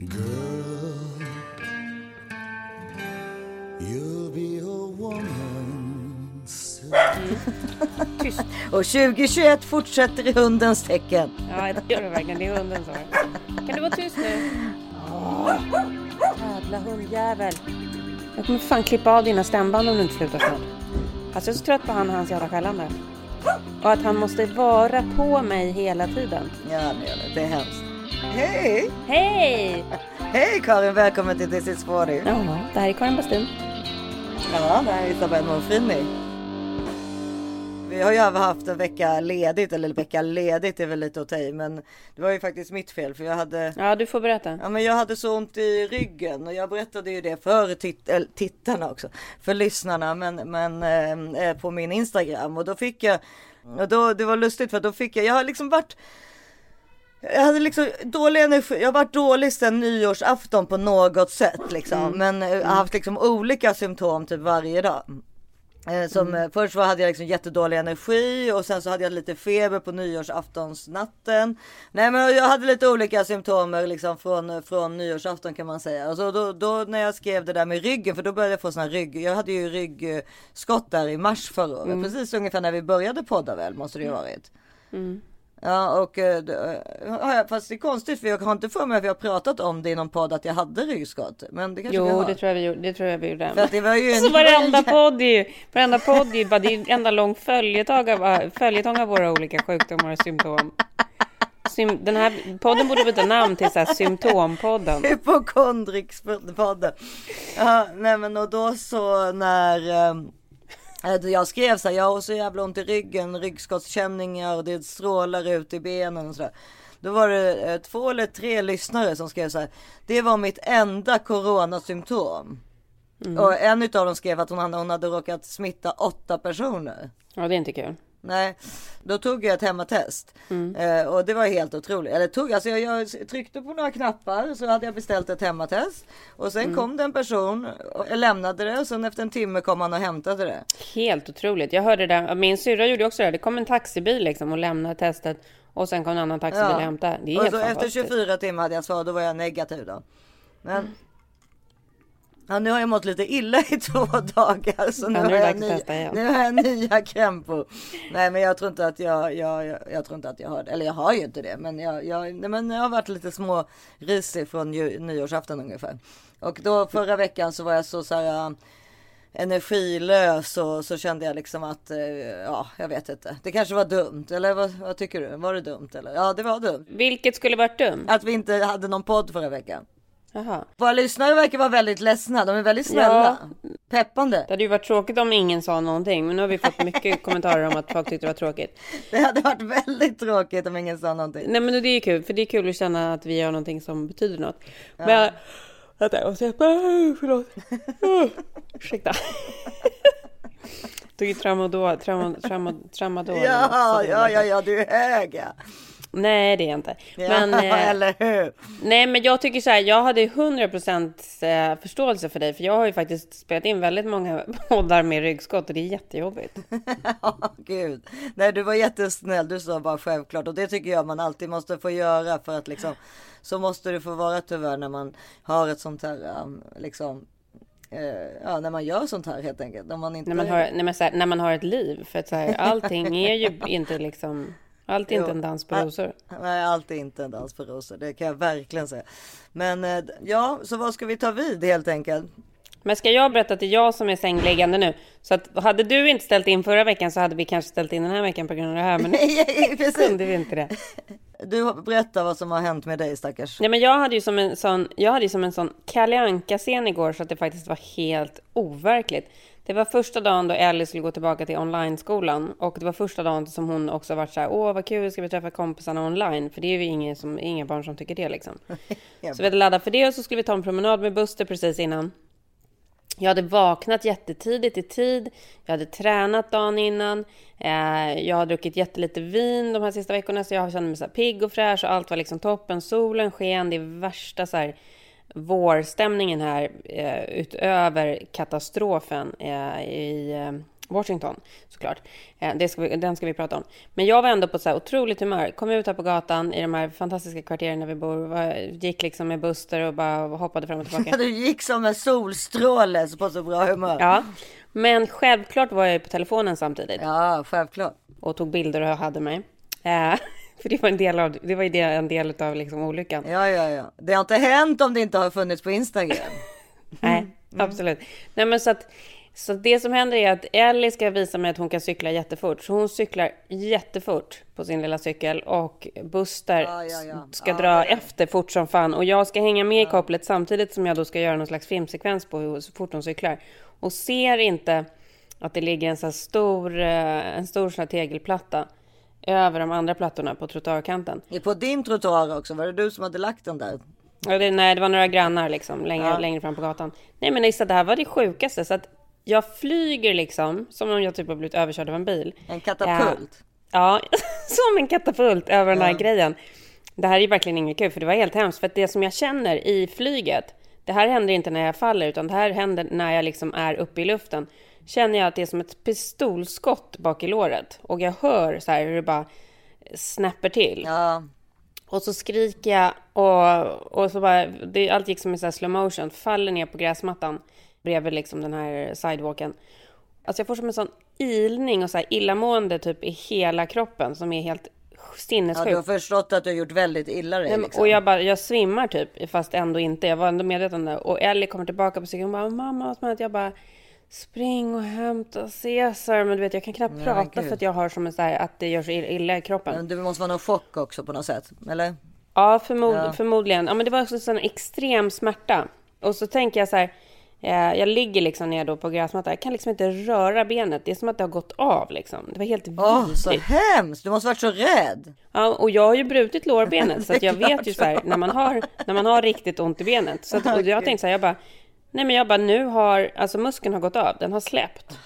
Girl, you'll be a woman soon. Tyst. Och 2021 fortsätter i hundens tecken. Ja, det gör det verkligen. Det är hundens år. Kan du vara tyst nu? Jävla hundjävel. Jag kommer fan klippa av dina stämband om du inte slutar snart. Alltså jag är så trött på han och hans jävla skällande. Och att han måste vara på mig hela tiden. Ja, det är hemskt. Hej! Hej! Hej Karin, välkommen till This is 40. Ja, det här är Karin Bastin. Ja, det här är Isabelle Monfrini. Vi har ju haft en vecka ledigt, eller vecka ledigt är väl lite att ta i, men det var ju faktiskt mitt fel för jag hade Ja, du får berätta. Ja men jag hade så ont i ryggen och jag berättade ju det för tit eller, tittarna också. För lyssnarna men, men eh, på min Instagram och då fick jag och då, det var lustigt för då fick jag, jag har liksom varit jag hade liksom dålig energi, jag har varit dålig sedan nyårsafton på något sätt liksom. Men jag har haft liksom olika symptom typ varje dag. Eh, Som, eh, Först var, hade jag liksom jättedålig energi och sen så hade jag lite feber på nyårsaftonsnatten. Nej men jag hade lite olika symptomer liksom från, från nyårsafton kan man säga. Och så då, då när jag skrev det där med ryggen, för då började jag få såna rygg, jag hade ju ryggskott där i mars förra året. Precis ungefär när vi började podda väl måste det ju varit. Ja och eh, eh, fast det är konstigt för jag har inte för mig att vi har pratat om det i någon podd att jag hade ryggskott. Men det kanske vi Jo, har. det tror jag vi gjorde. Det tror jag vi gjorde. För att det var ju en... Så varenda podd är ju, varenda podd är ju bara, det är en enda lång följetong av, följetong av våra olika sjukdomar och symptom. Sym, den här podden borde byta namn till så här symptompodden. Hypokondrikspodden. Ja, nej men och då så när eh, jag skrev så här, jag har så jävla ont i ryggen, ryggskottskänningar och det strålar ut i benen och sådär. Då var det eh, två eller tre lyssnare som skrev så här, det var mitt enda coronasymptom. Och en utav dem skrev att hon hade, hon hade råkat smitta åtta personer. Ja, det är inte kul. Nej, då tog jag ett hemmatest eh, och det var helt otroligt. Eller tog, alltså jag, jag tryckte på några knappar så hade jag beställt ett hemmatest och sen kom det en person och lämnade det och sen efter en timme kom han och hämtade det. Helt otroligt. Jag hörde det. Min syrra gjorde också det. Det kom en taxibil liksom och lämnade testet och sen kom en annan taxibil och hämtade. Det är och helt så efter fantastiskt. 24 timmar hade jag svar, då var jag negativ då. Men Ja, nu har jag mått lite illa i två dagar så nu, Ja, nu har, jag nya, testa nu har jag nya krämpor. Nej men jag tror inte att jag, jag, jag, jag tror inte att jag har det. Eller jag har ju inte det. Men jag, jag, nej, men jag har varit lite små risig från ju, nyårsafton ungefär. Och då förra veckan så var jag så, så här äh, energilös och så kände jag liksom att, eh, ja jag vet inte. Det kanske var dumt. Eller vad, vad tycker du? Var det dumt eller? Ja det var dumt. Vilket skulle varit dumt? Att vi inte hade någon podd förra veckan. Jaha. Våra lyssnare verkar vara väldigt ledsna. De är väldigt snälla. Peppande. Det hade ju varit tråkigt om ingen sa någonting, men nu har vi fått mycket kommentarer om att folk tyckte det var tråkigt. Det hade varit väldigt tråkigt om ingen sa någonting. Nej, men det är ju kul, för det är kul att känna att vi gör någonting som betyder något. Men, vänta, jag måste... Uh, förlåt. Uh, ursäkta. Tog ju tramadol, trama, trama, tramadol. Ja, ja, ja, ja, du är hög ja. Nej, det är jag inte. Men, eh, eller hur? nej, men jag tycker så här, jag hade 100% eh, förståelse för dig, för jag har ju faktiskt spelat in väldigt många poddar med ryggskott och det är jättejobbigt. Ja, gud. Nej, du var jättesnäll. Du sa bara självklart och det tycker jag man alltid måste få göra för att liksom så måste det få vara tyvärr när man har ett sånt här um, liksom. eh, ja, när man gör sånt här helt enkelt. När man inte. När man har, men så här, när man har ett liv, för att så här, allting är ju inte liksom, allt är inte en dans på rosor. Nej, allt är inte en dans för rosor. Det kan jag verkligen säga. Men eh, ja, så vad ska vi ta vid helt enkelt? Men ska jag berätta att det är jag som är sängliggande nu? Så att hade du inte ställt in förra veckan så hade vi kanske ställt in den här veckan på grund av det här. Men nu kunde vi inte det. Du berättar vad som har hänt med dig stackars. Nej, men jag hade ju som en sån, jag hade ju som en sån Kalle Anka-scen igår så att det faktiskt var helt overkligt. Det var första dagen då Ellie skulle gå tillbaka till online-skolan och det var första dagen som hon också varit så här, åh vad kul, ska vi träffa kompisarna online? För det är ju ingen, som, inga barn som tycker det liksom. Så vi hade laddat för det och så skulle vi ta en promenad med Buster precis innan. Jag hade vaknat jättetidigt i tid. Jag hade tränat dagen innan. Eh, jag har druckit jättelite vin de här sista veckorna så jag kände mig så här pigg och fräsch och allt var liksom toppen. Solen sken, det är värsta så här vårstämningen här eh, utöver katastrofen eh, i, eh, Washington såklart. Det ska vi, den ska vi prata om. Men jag var ändå på så otroligt humör. Kom ut här på gatan i de här fantastiska kvarteren där vi bor. Gick liksom med Buster och bara hoppade fram och tillbaka. Du gick som en solstråle på så bra humör. Ja, men självklart var jag ju på telefonen samtidigt Ja, självklart. och tog bilder och hade mig. För det var en del av, det var ju en del av liksom olyckan. Ja, ja, ja. Det har inte hänt om det inte har funnits på Instagram. Nej, absolut. Nej, men så att, så det som händer är att Ellie ska visa mig att hon kan cykla jättefort. Så hon cyklar jättefort på sin lilla cykel och Buster Ja, ja, ja. ska dra efter fort som fan. Och jag ska hänga med i kopplet samtidigt som jag då ska göra någon slags filmsekvens på hur så fort hon cyklar. Och ser inte att det ligger en så stor, eh, en stor sån här tegelplatta över de andra plattorna på trottoarkanten. På din trottoar också, var det du som hade lagt den där? Ja, det, nej, det var några grannar liksom längre, längre fram på gatan. Nej, men Issa, det här var det sjukaste. Så att jag flyger liksom som om jag typ har blivit överkörd av en bil. En katapult? Ja, som en katapult över den här grejen. Det här är verkligen inget kul, för det var helt hemskt. För att det som jag känner i flyget, det här händer inte när jag faller, utan det här händer när jag liksom är uppe i luften. Känner jag att det är som ett pistolskott bak i låret. Och jag hör så här hur det bara snäpper till. Ja, Och så skriker jag och, och så bara, det, allt gick som i så här slow motion, faller ner på gräsmattan bredvid liksom den här sidewalken. Alltså jag får som en sån ilning och så här illamående typ i hela kroppen som är helt ja, sinnessjuk. du har förstått att du har gjort väldigt illa dig. Liksom. Och jag bara, jag svimmar typ, fast ändå inte. Jag var ändå medveten om det. Och Ellie kommer tillbaka på cykeln och bara, mamma, vad smält? Jag bara, spring och hämta Caesar. Men du vet, jag kan knappt prata gud. för att jag har som en så här, att det gör så illa i kroppen. Men Det måste vara någon chock också på något sätt, eller? Ja, förmod, förmodligen. Ja, men det var också en sån extrem smärta. Och så tänker jag så här, eh, jag ligger liksom ner då på gräsmattan. Jag kan liksom inte röra benet. Det är som att det har gått av liksom. Det var helt Åh, så vidrigt. hemskt! Du måste varit så rädd. Ja, och jag har ju brutit lårbenet så att jag vet ju så här, när man har, när man har riktigt ont i benet. Så att, och jag tänkte så här, jag bara, nej men jag bara, nu har, alltså muskeln har gått av, den har släppt.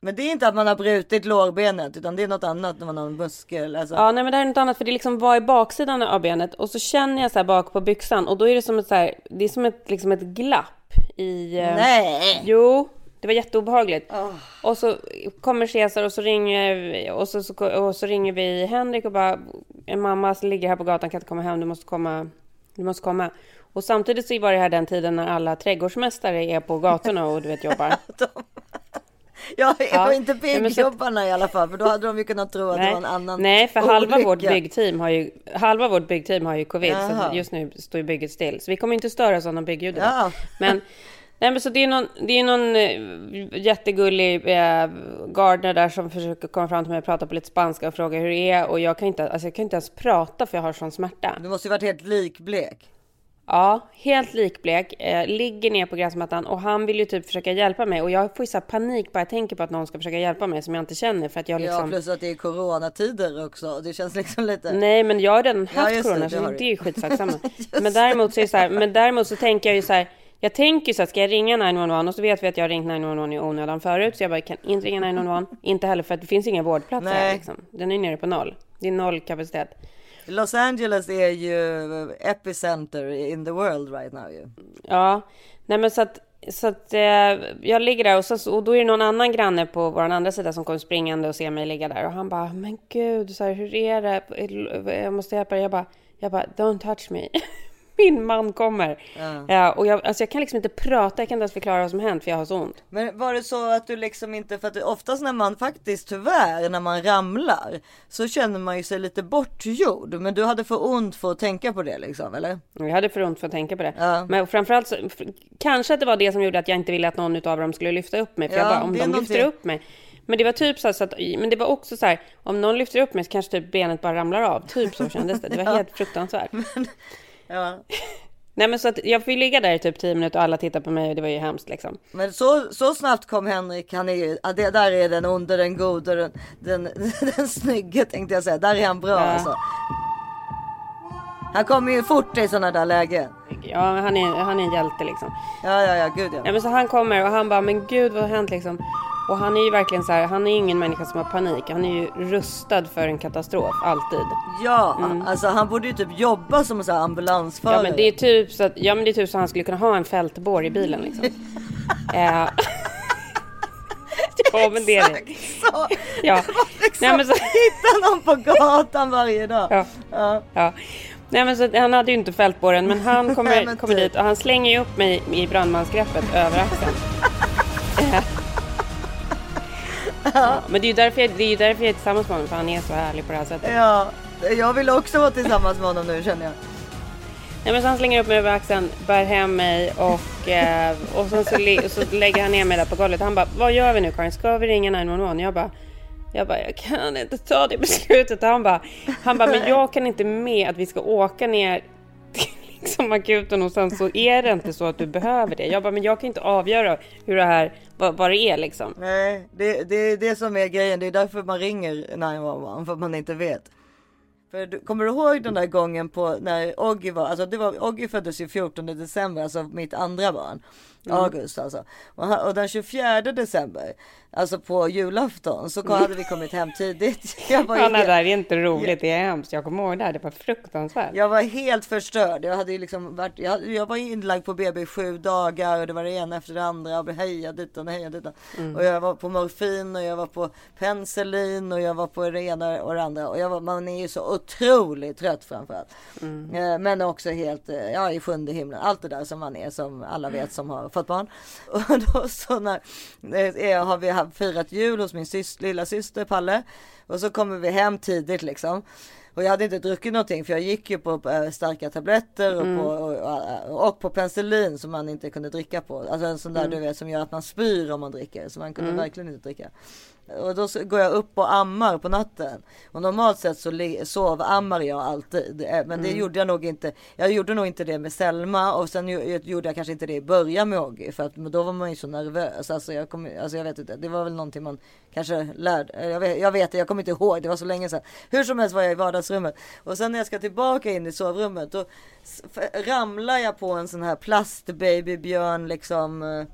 Men det är inte att man har brutit lårbenet, utan det är något annat när man har en muskel. Alltså. Ja, nej men det här är något annat, för det liksom var i baksidan av benet och så känner jag så här bak på byxan och då är det som ett så här, det är som ett, liksom ett glapp i... eh, Nej! Jo, det var jätteobehagligt. Och så kommer Cesar och så ringer, och så, så, och så ringer vi Henrik och bara en mamma ligger här på gatan kan inte komma hem, du måste komma. Du måste komma. Och samtidigt så var det här den tiden när alla trädgårdsmästare är på gatorna och du vet jobbar. Ja, Ja. och inte så- byggjobbarna i alla fall, för då hade de ju kunnat tro att det Nej, var en annan nej för halva olycka. vårt byggteam har ju, halva vårt byggteam har ju covid, så Jaha. att just nu står ju bygget still. Så vi kommer inte störas av någon byggljud. Ja. Men, nej men så det är någon, det är någon eh, jättegullig eh, gardener där som försöker komma fram till mig och prata på lite spanska och fråga hur det är. Och jag kan inte, alltså jag kan inte ens prata för jag har sån smärta. Du måste ju varit helt likblek. Ja, helt likblek, eh, ligger ner på gräsmattan och han vill ju typ försöka hjälpa mig. Och jag får ju så panik bara jag tänker på att någon ska försöka hjälpa mig som jag inte känner för att jag Ja, liksom... plus att det är coronatider också. Det känns liksom lite... Nej, men jag har redan Ja, haft det, corona, det så det är ju skitsamma. men däremot så är så här, men däremot så tänker jag ju så här, jag tänker så här, ska jag ringa 911 och så vet vi att jag har ringt 911 i onödan förut, så jag bara, kan inte ringa 911, inte heller för att det finns inga vårdplatser här liksom. Den är nere på noll. Det är noll kapacitet. Los Angeles är ju epicenter in the world right now ju. Ja, nej men så att, så att eh, jag ligger där och, så, och då är det någon annan granne på vår andra sida som kommer springande och ser mig ligga där och han bara, men gud, så här, hur är det? Jag måste hjälpa dig. Jag bara, jag bara, don't touch me. Min man kommer. Ja. och jag, alltså jag kan liksom inte prata, jag kan inte ens förklara vad som hänt för jag har så ont. Men var det så att du liksom inte, för att oftast när man faktiskt tyvärr, när man ramlar, så känner man ju sig lite bortgjord. Men du hade för ont för att tänka på det liksom, eller? Jag hade för ont för att tänka på det. Ja. Men framförallt så, kanske att det var det som gjorde att jag inte ville att någon av dem skulle lyfta upp mig. För jag Ja, bara, om de är lyfter någonting. upp mig. Men det var typ så, så att, men det var också så här, om någon lyfter upp mig så kanske typ benet bara ramlar av. Typ så kändes det. Det var helt fruktansvärt. Ja. Nej men så att jag fick ligga där i typ 10 minuter och alla tittade på mig och det var ju hemskt liksom. Men så, så snabbt kom Henrik, han är ju, det där är den onde, den gode, den, den, den snygge tänkte jag säga. Där är han bra Ja. alltså. Han kommer ju fort i sådana där lägen. Ja han är, han är en hjälte liksom. Ja, ja, ja, gud ja. Ja men så han kommer och han bara, men gud vad har hänt liksom? Och han är ju verkligen så här, han är ingen människa som har panik. Han är ju rustad för en katastrof, alltid. Ja, alltså han borde ju typ jobba som här ambulansförare. Ja men det är typ så att, ja men det är typ så att han skulle kunna ha en fältbår i bilen liksom. eh, Ja, men det är det. Så, Ja. liksom, Nej, men så, hitta någon på gatan varje dag. ja. Ja. Ja. Nej men så, han hade ju inte fältborren men han Nej, kommer, men kommer typ. dit och han slänger ju upp mig i brandmansgreppet över axeln. Ja, men det är ju därför jag, det är ju därför jag är tillsammans med honom för han är så härlig på det här sättet. ja, jag vill också vara tillsammans med honom nu känner jag. Nej, men så han slänger upp mig över axeln, bär hem mig och, eh, och sen så, så lägger han ner mig där på golvet. Han bara, vad gör vi nu Karin? Ska vi ringa 911? Jag bara, jag bara, jag kan inte ta det beslutet. Och han bara, han bara, men jag kan inte med att vi ska åka ner till liksom akuten och sen så är det inte så att du behöver det. Jag bara, men jag kan inte avgöra hur det här, vad, vad det är liksom. Nej, det, det är det som är grejen. Det är därför man ringer 911 för att man inte vet. För du, kommer du ihåg den där gången på när Oggy var, alltså det var, Oggy föddes ju 14 december, alltså mitt andra barn. Mm. August alltså. Och, och den 24 december, alltså på julafton, så hade vi kommit hem tidigt. Jag ju Ja, nej, det här är inte roligt, det är hemskt. Jag kommer ihåg det här, det var fruktansvärt. jag var helt förstörd. Jag hade ju liksom varit, jag, jag var inlagd på BB i sju dagar och det var det ena efter det andra. Och blev hejad dit och hejad dit. Och jag var på morfin och jag var på penicillin och jag var på det ena och det andra. Och jag var, man är ju så otroligt trött framförallt. Eh, Men också helt, eh, ja i sjunde himlen. Allt det där som man är som alla vet som har fått barn. Och då så när, eh, har vi haft firat jul hos min sys, lilla syster Palle. Och så kommer vi hem tidigt liksom. Och jag hade inte druckit någonting för jag gick ju på starka tabletter och, på, och, och, på penicillin som man inte kunde dricka på. Alltså en sån där du vet som gör att man spyr om man dricker. Så man kunde verkligen inte dricka. Och då går jag upp och ammar på natten. Och normalt sett så sovammar jag alltid. Eh, Men det gjorde jag nog inte. Jag gjorde nog inte det med Selma och sen gjorde jag kanske inte det i början med Oggy. För att då var man ju så nervös. Alltså jag, kom, alltså jag vet inte. Det var väl någonting man kanske lärde. Jag vet, jag vet jag kommer inte ihåg. Det var så länge sedan. Hur som helst var jag i vardagsrummet. Och sen när jag ska tillbaka in i sovrummet då ramlar jag på en sån här plastbabybjörn liksom. eh,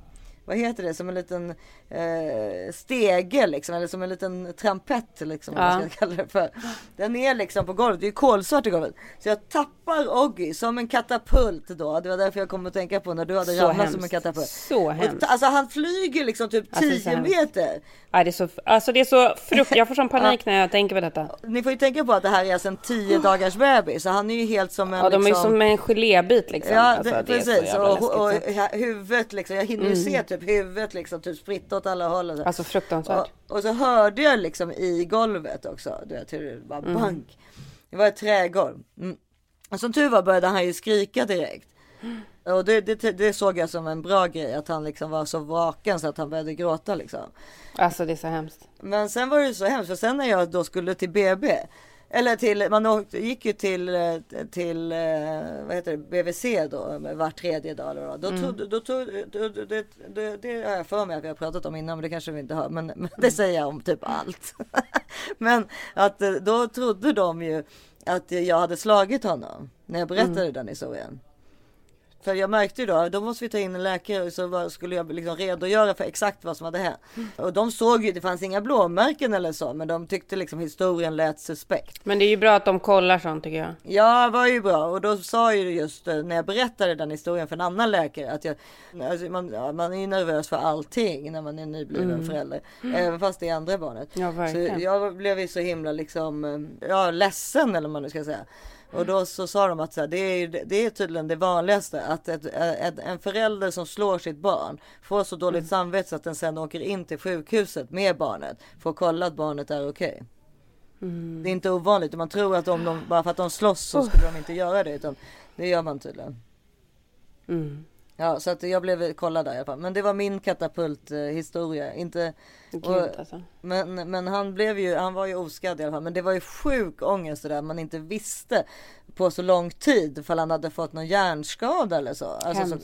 Vad heter det? Som en liten eh, stege liksom. Eller som en liten trampett liksom. Vad man Ja. ska kalla det för. Den är liksom på golvet. Det är kolsvart i golvet. Så jag tappar Oggy som en katapult då. Det var därför jag kom att tänka på när du hade ramlat som en katapult. Så Och, hemskt. alltså han flyger liksom typ Alltså, så 10 hemskt. meter. Ja, det är så, alltså det är så frukt, jag får sån panik när jag tänker på detta. Ni får ju tänka på att det här är alltså en 10 dagars bebis. Så han är ju helt som en Ja, de är ju liksom... som en gelébit liksom. Ja, alltså, det, det precis. Och, och, ja, huvudet liksom. Jag hinner ju se typ huvudet liksom typ spritta åt alla håll. Och så. Alltså fruktansvärt. Och, och så hörde jag liksom i golvet också. Du vet hur det bara Mm. bank. Det var ett trägolv. Mm. Och som tur var började han ju skrika direkt. Och det, det, det såg jag som en bra grej. Att han liksom var så vaken så att han började gråta liksom. Alltså det är så hemskt. Men sen var det så hemskt. För sen när jag då skulle till BB. Eller till, man åkte, gick ju till, eh, till eh, vad heter det, BVC då var tredje dag. Då tog, då tog, då, då, det, det, det har jag för mig att vi har pratat om innan men det kanske vi inte har. Men, men det säger jag om typ allt. men att eh, då trodde de ju att jag hade slagit honom när jag berättade den historien. För jag märkte ju då, då måste vi ta in en läkare så var, skulle jag liksom redogöra för exakt vad som hade hänt. Och de såg ju, det fanns inga blåmärken eller så, men de tyckte liksom historien lät suspekt. Men det är ju bra att de kollar sånt tycker jag. Ja, det var ju bra. Och då sa ju just eh, när jag berättade den historien för en annan läkare att jag, alltså man, man är ju nervös för allting när man är nybliven förälder. Även fast det är andra barnet. Ja, så verkligen. jag blev ju så himla liksom, eh, ja ledsen eller vad man nu ska säga. Och då så sa de att så här, det, är, det är tydligen det vanligaste att ett, ett, en förälder som slår sitt barn får så dåligt Mm. samvete så att den sen åker in till sjukhuset med barnet för att kolla att barnet är okej. Mm. Det är inte ovanligt. Man tror att om de, bara för att de slåss så skulle de inte göra det. Utan det gör man tydligen. Mm. Ja, så att jag blev kollad där i alla fall. Men det var min katapulthistoria. Inte, Gud och, alltså. men, men han blev ju, han var ju oskadd i alla fall. Men det var ju sjuk ångest det där man inte visste på så lång tid. Ifall han hade fått någon hjärnskada eller så. Alltså, så,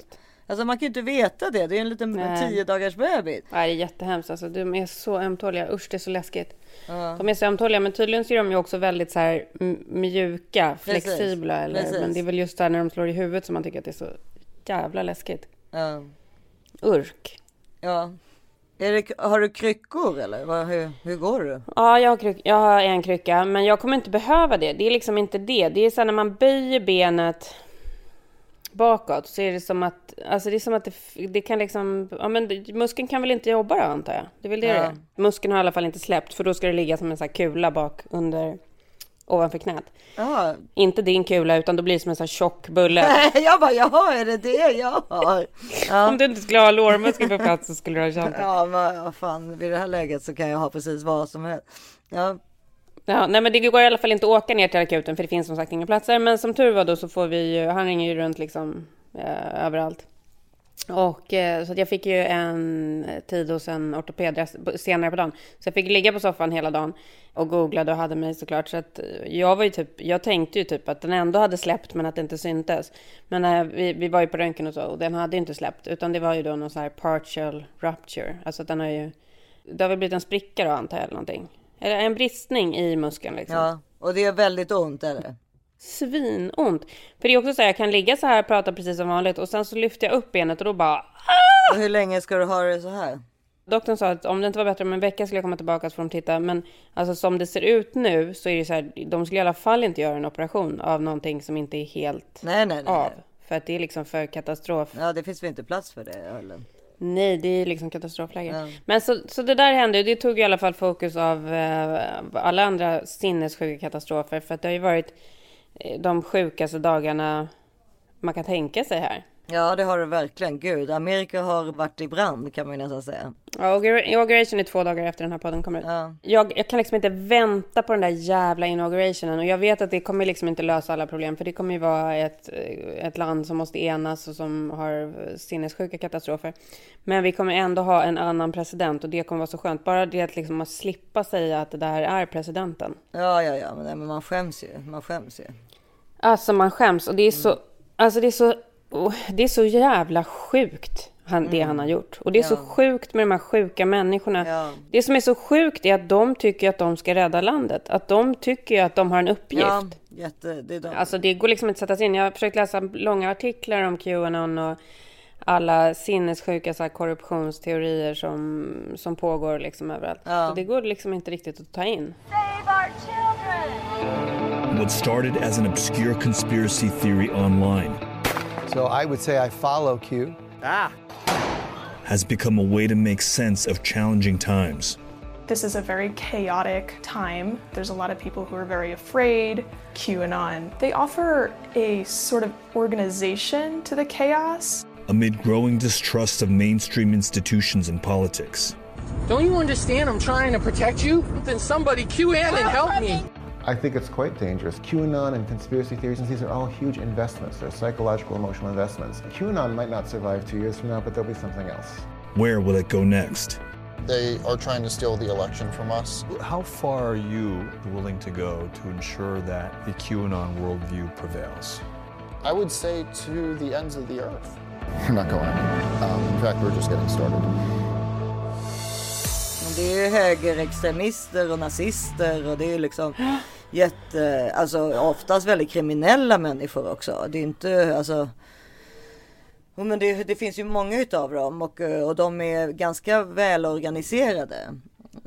alltså man kan ju inte veta det. Det är en liten Nej. tio dagars bebis. Nej, det är jättehemskt. Alltså, de är så ömtåliga. Usch, det är så läskigt. Ja. De är så ömtåliga, men tydligen så är de ju också väldigt så här mjuka, Precis. flexibla. Eller, Precis. men det är väl just där när de slår i huvudet som man tycker att det är så jävla läskigt. Ja. Urk. ja. Det, har du kryckor eller? Hur, hur går du? Ja, jag har, kryck, jag har en krycka, men jag kommer inte behöva det. Det är liksom inte det. Det är så när man böjer benet. bakåt så är det som att, alltså det är som att det, det kan liksom, ja men muskeln kan väl inte jobba då antar jag? Det är väl det Ja. det. Muskeln har i alla fall inte släppt för då ska det ligga som en sån här kula bak under, ovanför knät. Ja. Inte din kula utan då blir det som en sån här tjock bulle. Jag bara, jaha, är det det jag har? Ja. Om du inte skulle ha lårmuskel på plats så skulle du ha känt det. Ja, men vad fan, vid det här läget så kan jag ha precis vad som helst. Ja, Ja, nej men det går i alla fall inte att åka ner till akuten för det finns som sagt inga platser. Men som tur var då så får vi ju, han ringer ju runt liksom eh, överallt. Och eh, så att jag fick ju en tid hos en ortoped senare på dagen. Så jag fick ligga på soffan hela dagen och googlade och hade mig såklart. Så att eh, jag var ju typ, jag tänkte ju typ att den ändå hade släppt men att det inte syntes. Men eh, vi, vi var ju på röntgen och så och den hade ju inte släppt. Utan det var ju då någon sån här partial rupture. Alltså att den har ju, det har väl blivit en spricka då antar jag eller någonting. Eller en bristning i muskeln liksom. ja, och det är väldigt ont eller? Svinont. För det är också så här, jag kan ligga så här och prata precis som vanligt och sen så lyfter jag upp benet och då bara Och hur länge ska du ha det så här? Doktorn sa att om det inte var bättre om en vecka skulle jag komma tillbaka så får de titta. Men alltså som det ser ut nu så är det så här, de skulle i alla fall inte göra en operation av någonting som inte är helt Nej, nej, nej. av. För att det är liksom för katastrof. Ja, det finns väl inte plats för det eller? Nej, det är liksom katastrofläge. Ja. Men så, så det där hände, det tog i alla fall fokus av eh, alla andra sinnessjuka katastrofer. För att det har ju varit de sjukaste dagarna man kan tänka sig här. Ja, det har det verkligen. Gud, Amerika har varit i brand kan man ju nästan säga. Ja, Inaugura- inauguration är två dagar efter den här podden kommer ut. Ja. Jag, jag kan liksom inte vänta på den där jävla inaugurationen och jag vet att det kommer liksom inte lösa alla problem för det kommer ju vara ett, ett land som måste enas och som har sinnessjuka katastrofer. Men vi kommer ändå ha en annan president och det kommer vara så skönt. Bara det att liksom att slippa säga att det där är presidenten. Ja, ja, ja, men, nej, men man skäms ju. Man skäms ju. Alltså man skäms och det är så, alltså det är så, oh, det är så jävla sjukt han, det han har gjort. Och det är så Ja. sjukt med de här sjuka människorna. Ja. Det som är så sjukt är att de tycker att de ska rädda landet. Att de tycker att de har en uppgift. Ja, jätte, det är de. Alltså det går liksom inte att sätta sig in. Jag har försökt läsa långa artiklar om Qanon och alla sinnessjuka så här, korruptionsteorier som, som pågår liksom överallt. Ja. Så det går liksom inte riktigt att ta in. Save our children! What started as an obscure conspiracy theory online So I would say I follow Q. Ah. Has become a way to make sense of challenging times. This is a very chaotic time. There's a lot of people who are very afraid. QAnon. They offer a sort of organization to the chaos. Amid growing distrust of mainstream institutions and politics, Don't you understand I'm trying to protect you? Then somebody QAnon help me. I think it's quite dangerous. QAnon and conspiracy theories, and these are all huge investments. They're psychological, emotional investments. QAnon might not survive two years from now, but there'll be something else. where will it go next? They are trying to steal the election from us. How far are you willing to go to ensure that the QAnon worldview prevails? I would say to the ends of the earth. We're not going anywhere. Um, in fact, we're just getting started. Det är högerextremister och nazister och det är liksom jätte, alltså oftast väldigt kriminella människor också. Det är inte, alltså. Men det, det finns ju många utav dem och, och de är ganska välorganiserade.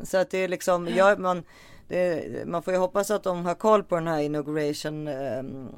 Så att det är liksom, ja, man, det, man får ju hoppas att de har koll på den här inauguration. Um,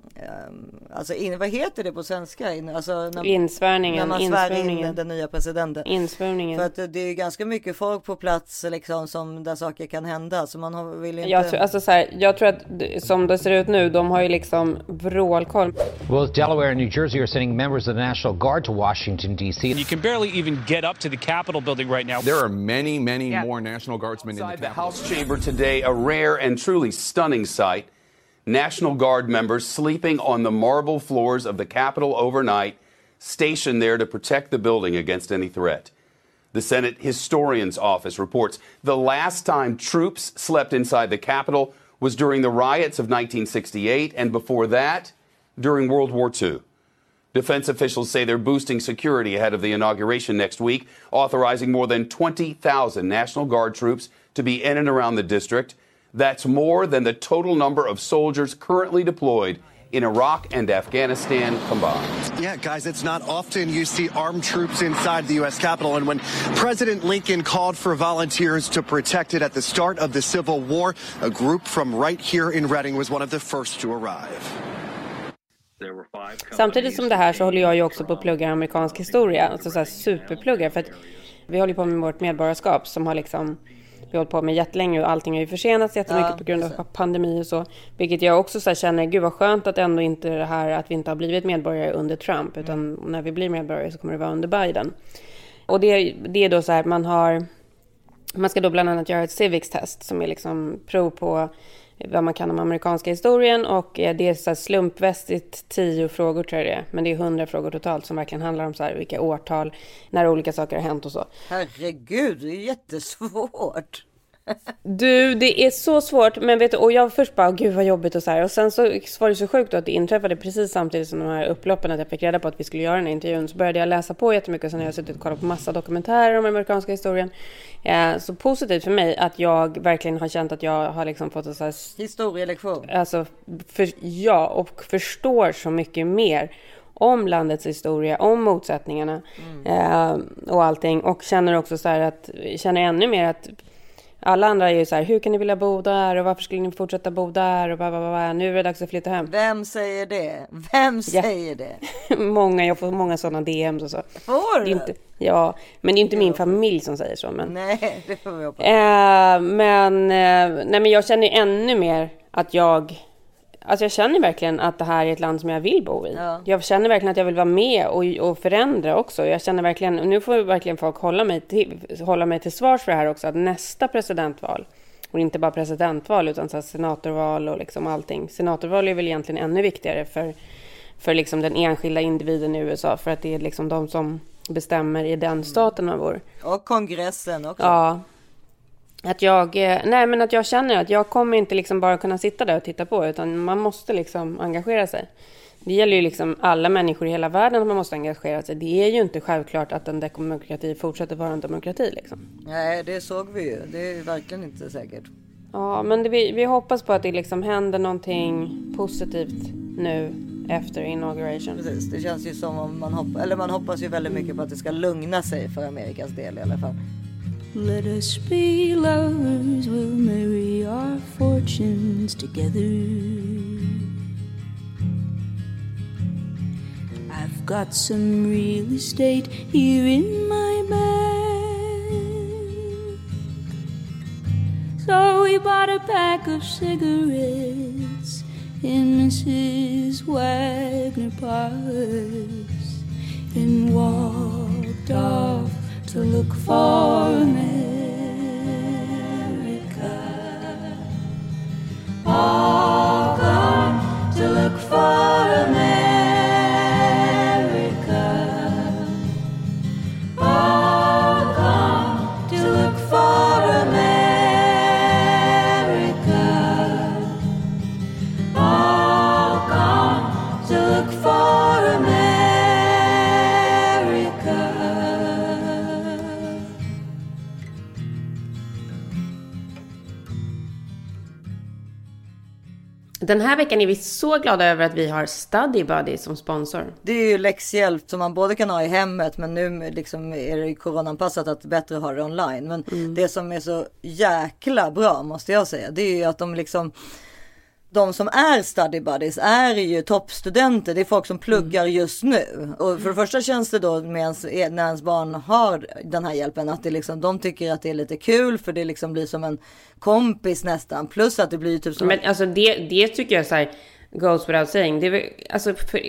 alltså in, vad heter det på svenska? In, alltså när, Insvärningen, när man svär in insvärningen. den nya presidenten. Insvurningen. För att det- är ganska mycket folk på plats liksom som där saker kan hända. Så man har, vill inte... Jag tror, alltså så här, jag tror att det- som det ser ut nu, de har ju liksom vrålkoll. Both Delaware and New Jersey are sending members of the National Guard to Washington, D.C. You can barely even get up to the Capitol building right now. There are many, many Yeah. more National Guardsmen in the the. House chamber today, a rare and truly stunning sight. National Guard members sleeping on the marble floors of the Capitol overnight, stationed there to protect the building against any threat. The Senate Historian's Office reports the last time troops slept inside the Capitol was during the riots of 1968, and before that, during World War II. Defense officials say they're boosting security ahead of the inauguration next week, authorizing more than 20,000 National Guard troops to be in and around the district. That's more than the total number of soldiers currently deployed in Iraq and Afghanistan combined. Yeah, guys, it's not often you see armed troops inside the U.S. Capitol. And when President Lincoln called for volunteers to protect it at the start of the Civil War, a group from right here in Reading was one of the first to arrive. Samtidigt som det här så håller jag ju också på att plugga amerikansk historia, alltså så här superpluggar för att vi håller på med vårt medborgarskap som har liksom vi har hållit på med jättelänge och allting har ju försenats jättemycket Ja, på grund av pandemi och så. Vilket jag också så känner, gud vad skönt att ändå inte det här att vi inte har blivit medborgare under Trump, utan när vi blir medborgare så kommer det vara under Biden. Och det, det är då så här, man har, man ska då bland annat göra ett civics test som är liksom prov på vad man kan om amerikanska historien och eh, det är så här slumpmässigt tio frågor tror jag det är. Men det är hundra frågor totalt som verkligen handlar om så här vilka årtal, när olika saker har hänt och så. Herregud, det är jättesvårt. Du, det är så svårt, men vet du, och jag först bara, gud vad jobbigt och så här. Och sen så var det så sjukt att det inträffade precis samtidigt som de här upploppen, att jag fick reda på att vi skulle göra den här intervjun. Så började jag läsa på jättemycket och sen har jag suttit och kollat på massa dokumentärer om amerikanska historien. Eh, så positivt för mig att jag verkligen har känt att jag har liksom fått en så här Historielektion. Alltså, för, ja, och förstår så mycket mer om landets historia, om motsättningarna eh, och allting. Och känner också så här att, känner ännu mer att alla andra är ju så här, hur kan ni vilja bo där och varför skulle ni fortsätta bo där och bla, bla, bla, bla. nu är det dags att flytta hem. Vem säger det? Vem säger det? många, jag får många sådana DMs och så. Får du? inte, Ja, men det är inte min familj som säger så. Men, Nej, det får vi hoppas. eh, men, eh, nej, men jag känner ännu mer att jag Alltså jag känner verkligen att det här är ett land som jag vill bo i. Ja. Jag känner verkligen att jag vill vara med och, och förändra också. Jag känner verkligen, och nu får verkligen folk hålla mig, till, hålla mig till svars för det här också, att nästa presidentval, och inte bara presidentval utan så senatorval och liksom allting. Senatorval är väl egentligen ännu viktigare för, för liksom den enskilda individen i USA, för att det är liksom de som bestämmer i den staten man bor. Och kongressen också. Ja. Att jag, eh, nej men att jag känner att jag kommer inte liksom bara kunna sitta där och titta på, utan man måste liksom engagera sig. Det gäller ju liksom alla människor i hela världen att man måste engagera sig. Det är ju inte självklart att en demokrati fortsätter vara en demokrati liksom. Nej, det såg vi ju. Det är verkligen inte säkert. Ja, men det, vi, vi hoppas på att det liksom händer någonting positivt nu efter inauguration. Precis, det känns ju som om man hoppas, eller man hoppas ju väldigt mycket på att det ska lugna sig för Amerikas del i alla fall. Let us be lovers, we'll marry our fortunes together. I've got some real estate here in my bag. So we bought a pack of cigarettes in Mrs. Wagner Parks and walked off to look for America. All gone to look for America. Den här veckan är vi så glada över att vi har Study Buddy som sponsor. Det är ju läxhjälp som man både kan ha i hemmet men nu liksom är det ju coronaanpassat att bättre ha det online. Men det som är så jäkla bra måste jag säga det är ju att de liksom de som är study buddies är ju toppstudenter. Det är folk som pluggar just nu. Och för det första känns det då med ens, när ens barn har den här hjälpen att det liksom, de tycker att det är lite kul för det liksom blir som en kompis nästan. Plus att det blir typ som Men alltså det, det tycker jag så här, goes without saying. Det är alltså för,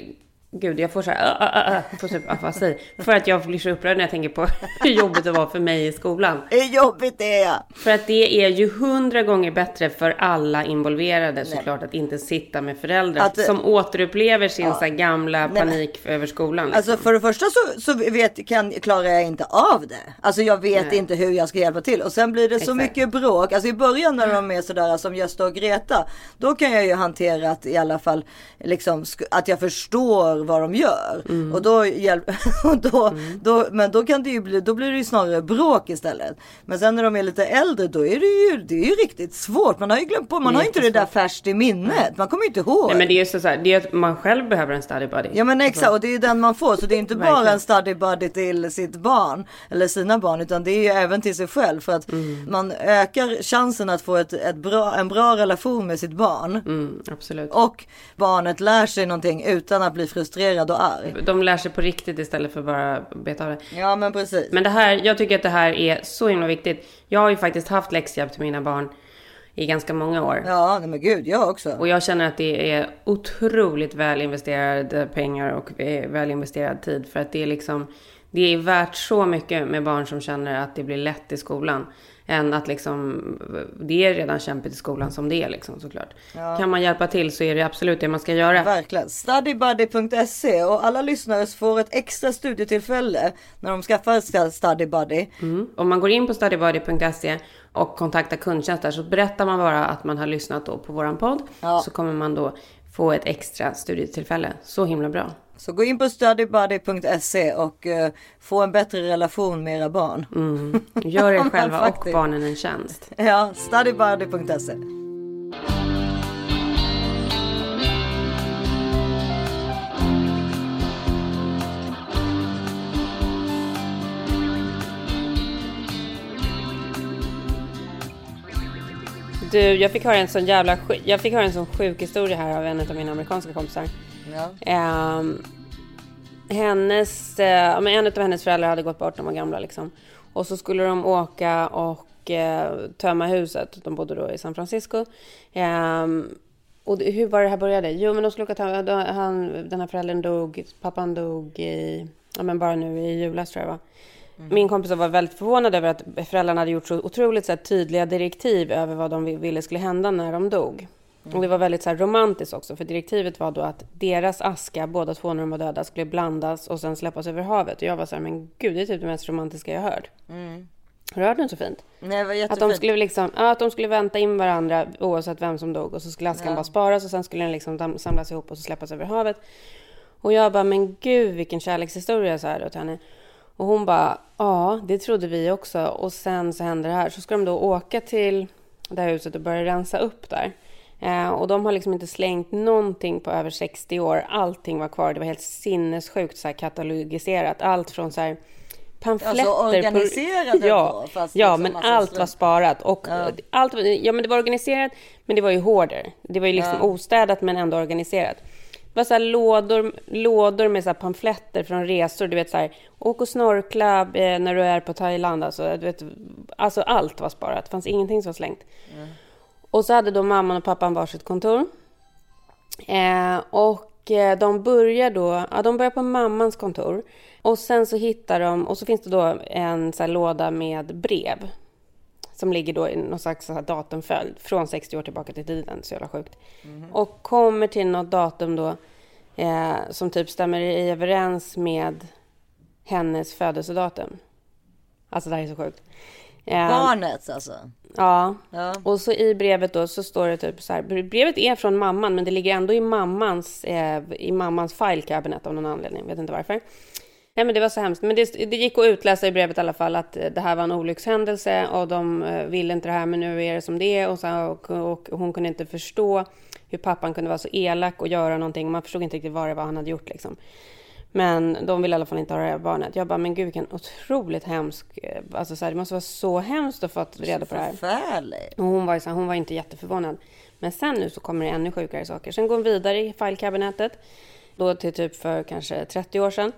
gud jag får så här, uh, uh, jag får typ afasi. För att jag blir så upprörd när jag tänker på hur jobbigt det var för mig i skolan. Hur jobbigt är! För att det är ju hundra gånger bättre för alla involverade såklart att inte sitta med föräldrar Att- som återupplever sin Ja. så gamla Nej, men- panik över skolan. Liksom. Alltså för det första så, så vet, kan, klarar jag inte av det. Alltså jag vet Nej. inte hur jag ska hjälpa till. Och sen blir det så Exakt. mycket bråk. Alltså i början när de är sådär som Gösta och Greta. Då kan jag ju hantera att i alla fall liksom att jag förstår för vad de gör. Och då hjälp, och då, då, men då kan det ju bli, då blir det ju snarare bråk istället. Men sen när de är lite äldre då är det ju, det är ju riktigt svårt. Man har ju glömt på, man har inte det där färskt i minnet. Man kommer ju inte ihåg. Nej men det är ju så, så här, det är att man själv behöver en study buddy. Ja men exakt och det är ju den man får så det är inte bara en study buddy till sitt barn eller sina barn utan det är ju även till sig själv för att Mm. man ökar chansen att få ett, ett bra, en bra relation med sitt barn. Mm, absolut. Och barnet lär sig någonting utan att bli frustrerad och arg. De lär sig på riktigt istället för bara beta av det. Ja men precis. Men det här, jag tycker att det här är så himla viktigt. Jag har ju faktiskt haft läxhjälp till mina barn i ganska många år. Ja men gud jag också. Och jag känner att det är otroligt väl investerade pengar och eh, väl investerad tid. För att det är liksom, det är värt så mycket med barn som känner att det blir lätt i skolan. Än att liksom, det är redan kämpigt i skolan som det är liksom såklart. Ja. Kan man hjälpa till så är det absolut det man ska göra. Verkligen. Studybuddy.se och alla lyssnare får ett extra studietillfälle när de skaffar Studybuddy. Mm. Om man går in på studybuddy.se och kontaktar kundtjänst där så berättar man bara att man har lyssnat då på våran podd. Så kommer man då få ett extra studietillfälle. Så himla bra. Så gå in på studybuddy.se och eh, få en bättre relation med era barn. Mm. Gör er själva och barnen en tjänst. Ja, studybuddy.se. Du, jag fick höra en sån jävla sjuk, jag fick höra en sån sjuk historia här av en av mina amerikanska kompisar. Ja. Ehm, hennes, eh, men en av hennes föräldrar hade gått bort, de var gamla liksom. Och så skulle de åka och eh, tömma huset. De bodde då i San Francisco. Ehm, och hur var det här började? Jo, men de skulle åka och tömma, han, den här föräldern dog, pappan dog i, ja men bara nu i julas tror jag va. Min kompis var väldigt förvånad över att föräldrarna hade gjort så otroligt så här, tydliga direktiv över vad de ville skulle hända när de dog. Och det var väldigt så här, romantiskt också, för direktivet var då att deras aska, båda två när de var döda, skulle blandas och sen släppas över havet. Och jag var så här, men gud, det är typ det mest romantiska jag hört. Mm. Har du hört något så fint? Nej, det var Att de skulle liksom, ja, att de skulle vänta in varandra oavsett vem som dog och så skulle askan Ja. bara sparas och sen skulle den liksom samlas ihop och så släppas över havet. Och jag bara, men gud vilken kärlekshistoria så här åt henne. Och hon bara, ja det trodde vi också. Och sen så hände det här. Så ska de då åka till det här huset och börja rensa upp där. Eh, och de har liksom inte slängt någonting på över 60 år. Allting var kvar. Det var helt sinnessjukt så katalogiserat. Allt från så här pamfletter. Alltså organiserade ja, då, fast ja liksom men allt var sparat. Och Ja. allt, ja men det var organiserat, men det var ju hårder. Det var ju liksom Ja. ostädat men ändå organiserat. Det var så lådor, lådor med så pamfletter från resor. Du vet så här, åk och snorkla eh, när du är på Thailand. Alltså, du vet, alltså allt var sparat. Det fanns ingenting som var slängt. Och så hade då mamman och pappan varsitt kontor. Eh, och eh, de börjar då, ja de börjar på mammans kontor. Och sen så hittar de, och så finns det då en så låda med brev. Som ligger då i någon slags så här datumföljd från 60 år tillbaka till tiden. Så jävla sjukt. Och kommer till något datum då eh, som typ stämmer i överens med hennes födelsedatum. Alltså det här är så sjukt. Eh, Barnet alltså. Ja. Ja. Och så i brevet då så står det typ så här. Brevet är från mamman men det ligger ändå i mammans, eh, i mammans file cabinet av någon anledning. Vet inte varför. Nej men det var så hemskt. Men det, det gick att utläsa i brevet i alla fall att eh, det här var en olyckshändelse och de eh, ville inte det här men nu är det som det är. Och, så, och, och hon kunde inte förstå hur pappan kunde vara så elak och göra någonting. Man förstod inte riktigt vad det var han hade gjort liksom. Men de ville i alla fall inte ha det här barnet. Jag bara, men gud vilken otroligt hemsk... eh, Alltså så här, det måste vara så hemskt att få reda på det här. Förfärligt. Och hon var, ju så här, hon var inte jätteförvånad. Men sen nu så kommer det ännu sjukare saker. Sen går hon vidare i filekabinettet. Då till typ för kanske 30 år sedan.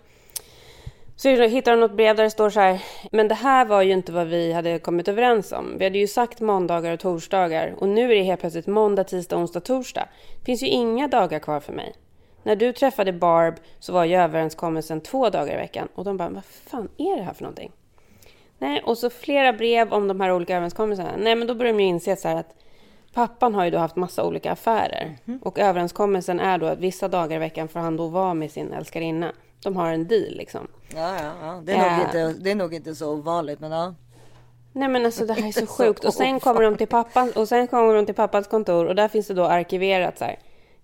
Så hittar hon något brev där det står så här. Men det här var ju inte vad vi hade kommit överens om. Vi hade ju sagt måndagar och torsdagar. Och nu är det helt plötsligt måndag, tisdag, onsdag, torsdag. Det finns ju inga dagar kvar för mig. När du träffade Barb så var ju överenskommelsen två dagar i veckan. Och de bara, vad fan är det här för någonting? Nej, och så flera brev om de här olika överenskommelserna. Nej, men då börjar de ju inse så här att pappan har ju då haft massa olika affärer. Och överenskommelsen är då att vissa dagar i veckan får han då vara med sin älskarinna. De har en deal liksom. Ja, ja, ja. Det, är nog Äh. inte, det är nog inte så ovanligt men ja. Nej men alltså det här är så Så sjukt. Och sen kommer de till pappan och sen kommer de till pappans kontor och där finns det då arkiverat så här.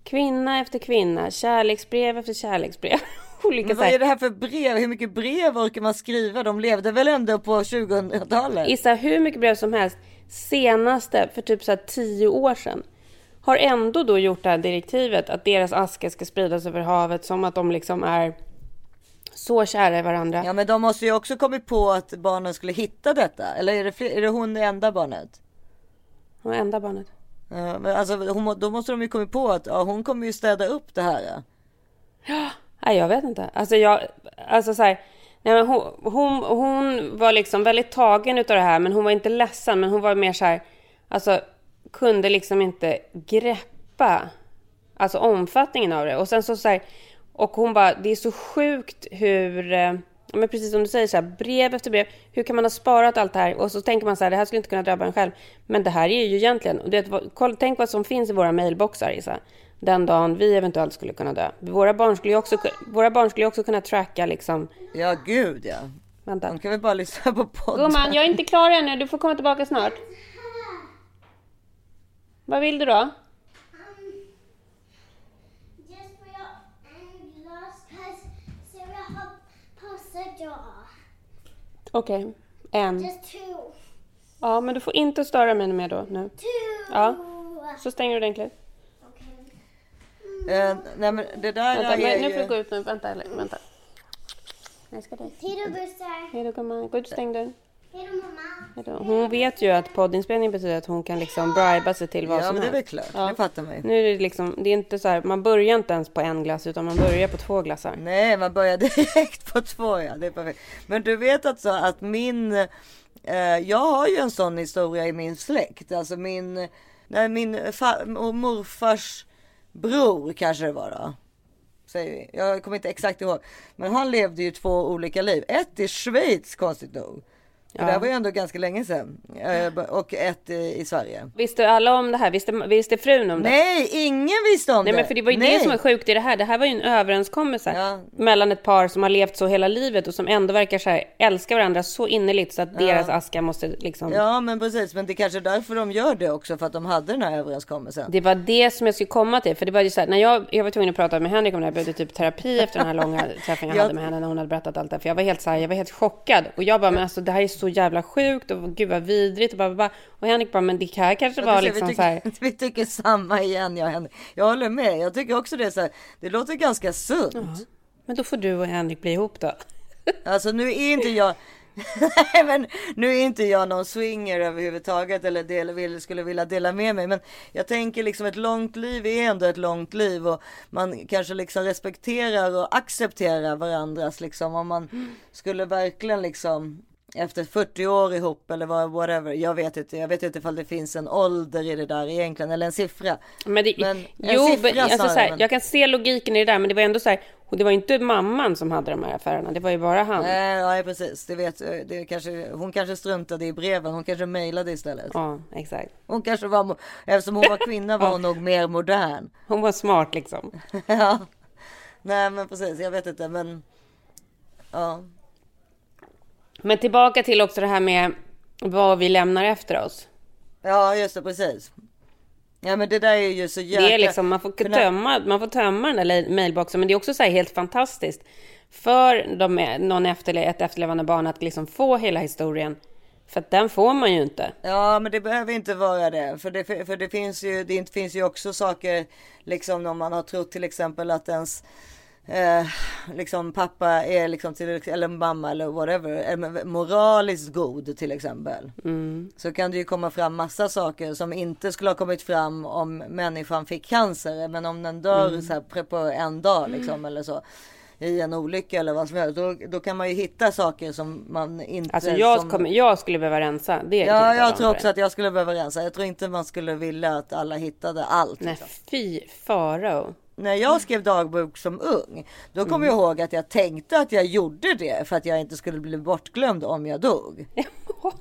Kvinna efter kvinna, kärleksbrev efter kärleksbrev. Olika Men vad är det här för brev? Hur mycket brev orkar man skriva? De levde väl ändå på 2000-talet? Gissa hur mycket brev som helst. Senaste, för typ så här tio år sedan. Har ändå då gjort det här direktivet att deras aska ska spridas över havet som att de liksom är så kära i varandra. Ja men de måste ju också kommit på att barnen skulle hitta detta. Eller är det, fler, är det hon det enda barnet? Hon är enda barnet. Eh, men alltså, hon, då måste de ju kommit på att ja, hon kommer ju städa upp det här. Ja. Nej, jag vet inte. Alltså, jag, alltså så här, nej, men hon, hon, hon var liksom väldigt tagen utav det här, men hon var inte ledsen, men hon var mer så här, alltså kunde liksom inte greppa alltså omfattningen av det. Och sen så, så här, och hon bara, det är så sjukt hur, eh, men precis som du säger, så här, brev efter brev, hur kan man ha sparat allt det här? Och så tänker man så här, det här skulle inte kunna drabba en själv. Men det här är ju egentligen, och det, kolla, tänk vad som finns i våra mailboxar, Isa. Den dagen vi eventuellt skulle kunna dö. Våra barn skulle ju också, våra barn skulle också kunna tracka liksom. Ja gud ja. Vänta. De kan väl bara lyssna på podden. Gumman, jag är inte klar ännu. Du får komma tillbaka snart. Vad vill du då? Just for your and glass because Sarah har Okej, en. Just two. Ja, men du får inte störa mig mer då nu. Two. Ja, så stänger du ordentligt. Eh, nej men det där Vänta, är men, nu får du gå ut nu. Vänta, eller, vänta. Jag ska dit. Hej då bussar. Hej då gumman. Gå ut och stäng dörren. Hon vet ju att poddinspelning betyder att hon kan liksom briba sig till vad Ja som men det är väl helst. klart, det fattar man ju. Nu är det liksom, det är inte så här, man börjar inte ens på en glass utan man börjar på två glassar. Nej, man börjar direkt på två ja, det är perfekt. Men du vet alltså att min, eh, jag har ju en sån historia i min släkt. Alltså min, nej, min fa- och morfars bror kanske det var då. Säger vi. Jag kommer inte exakt ihåg. Men han levde ju två olika liv. Ett i Schweiz konstigt nog. Ja. Det var ju ändå ganska länge sedan. Eh, Och ett i i Sverige. Visste alla om det här? Visste, visste frun om det? Nej, ingen visste om Nej, det. men för det var ju Nej. det som var sjukt i det här. Det här var ju en överenskommelse mellan ett par som har levt så hela livet och som ändå verkar så här, älska varandra så innerligt så att Ja. deras aska måste liksom... Ja men precis, men det är kanske är därför de gör det också, för att de hade den här överenskommelsen. Det var det som jag skulle komma till. För det var ju så här, när jag, jag var tvungen att prata med Henrik om det här, jag behövde typ terapi efter den här långa träffen jag Jag- hade med henne när hon hade berättat allt det här. För jag var helt så här, jag var helt chockad. Och jag bara, men alltså det här är så jävla sjukt och gud vad vidrigt och bara, bara. Och Henrik bara, men det här kanske Ja, var liksom vi, så här. tycker, vi tycker samma igen jag Henrik. Jag håller med, jag tycker också det så här, det låter ganska sunt. Men då får du och Henrik bli ihop då. Alltså nu är inte jag, nej men nu är inte jag någon swinger överhuvudtaget eller del, vill, skulle vilja dela med mig. Men jag tänker liksom ett långt liv är ändå ett långt liv och man kanske liksom respekterar och accepterar varandras liksom om man skulle verkligen liksom efter 40 år ihop eller vad, whatever. Jag vet inte. Jag vet inte ifall det finns en ålder i det där egentligen eller en siffra. Men det, en jo, siffra men, alltså, så här, men- jag kan se logiken i det där, men det var ändå så här, och det var inte mamman som hade de här affärerna, det var ju bara han. Nej, nej precis. Det vet, det kanske, hon kanske struntade i breven. Hon kanske mejlade istället. Ja, exakt. Hon kanske var, eftersom hon var kvinna var hon nog mer modern. Hon var smart liksom. ja. Nej men precis, jag vet inte men. Ja. Men tillbaka till också det här med vad vi lämnar efter oss. Ja just det, precis. Ja men det där är ju så jäkla. Det är liksom, man får tömma, man får tömma den där mailboxen, men det är också så här helt fantastiskt för de, någon efter, ett efterlevande barn att liksom få hela historien. För att den får man ju inte. Ja men det behöver inte vara det. För det, för det finns ju, det finns ju också saker, liksom om man har trott till exempel att ens eh, liksom pappa är liksom till, eller mamma eller whatever, är moraliskt god till exempel. Mm. Så kan det ju komma fram massa saker som inte skulle ha kommit fram om människan fick cancer. Men om den dör Mm. så här på en dag liksom eller så. I en olycka eller vad som helst. Då, då kan man ju hitta saker som man inte... Alltså jag, som... kommer, jag skulle behöva rensa. Det Ja, jag tror också att jag skulle behöva rensa. Jag tror inte man skulle vilja att alla hittade allt. Nej, liksom. fy farao. När jag skrev dagbok som ung, då kom Mm. jag ihåg att jag tänkte att jag gjorde det för att jag inte skulle bli bortglömd om jag dog.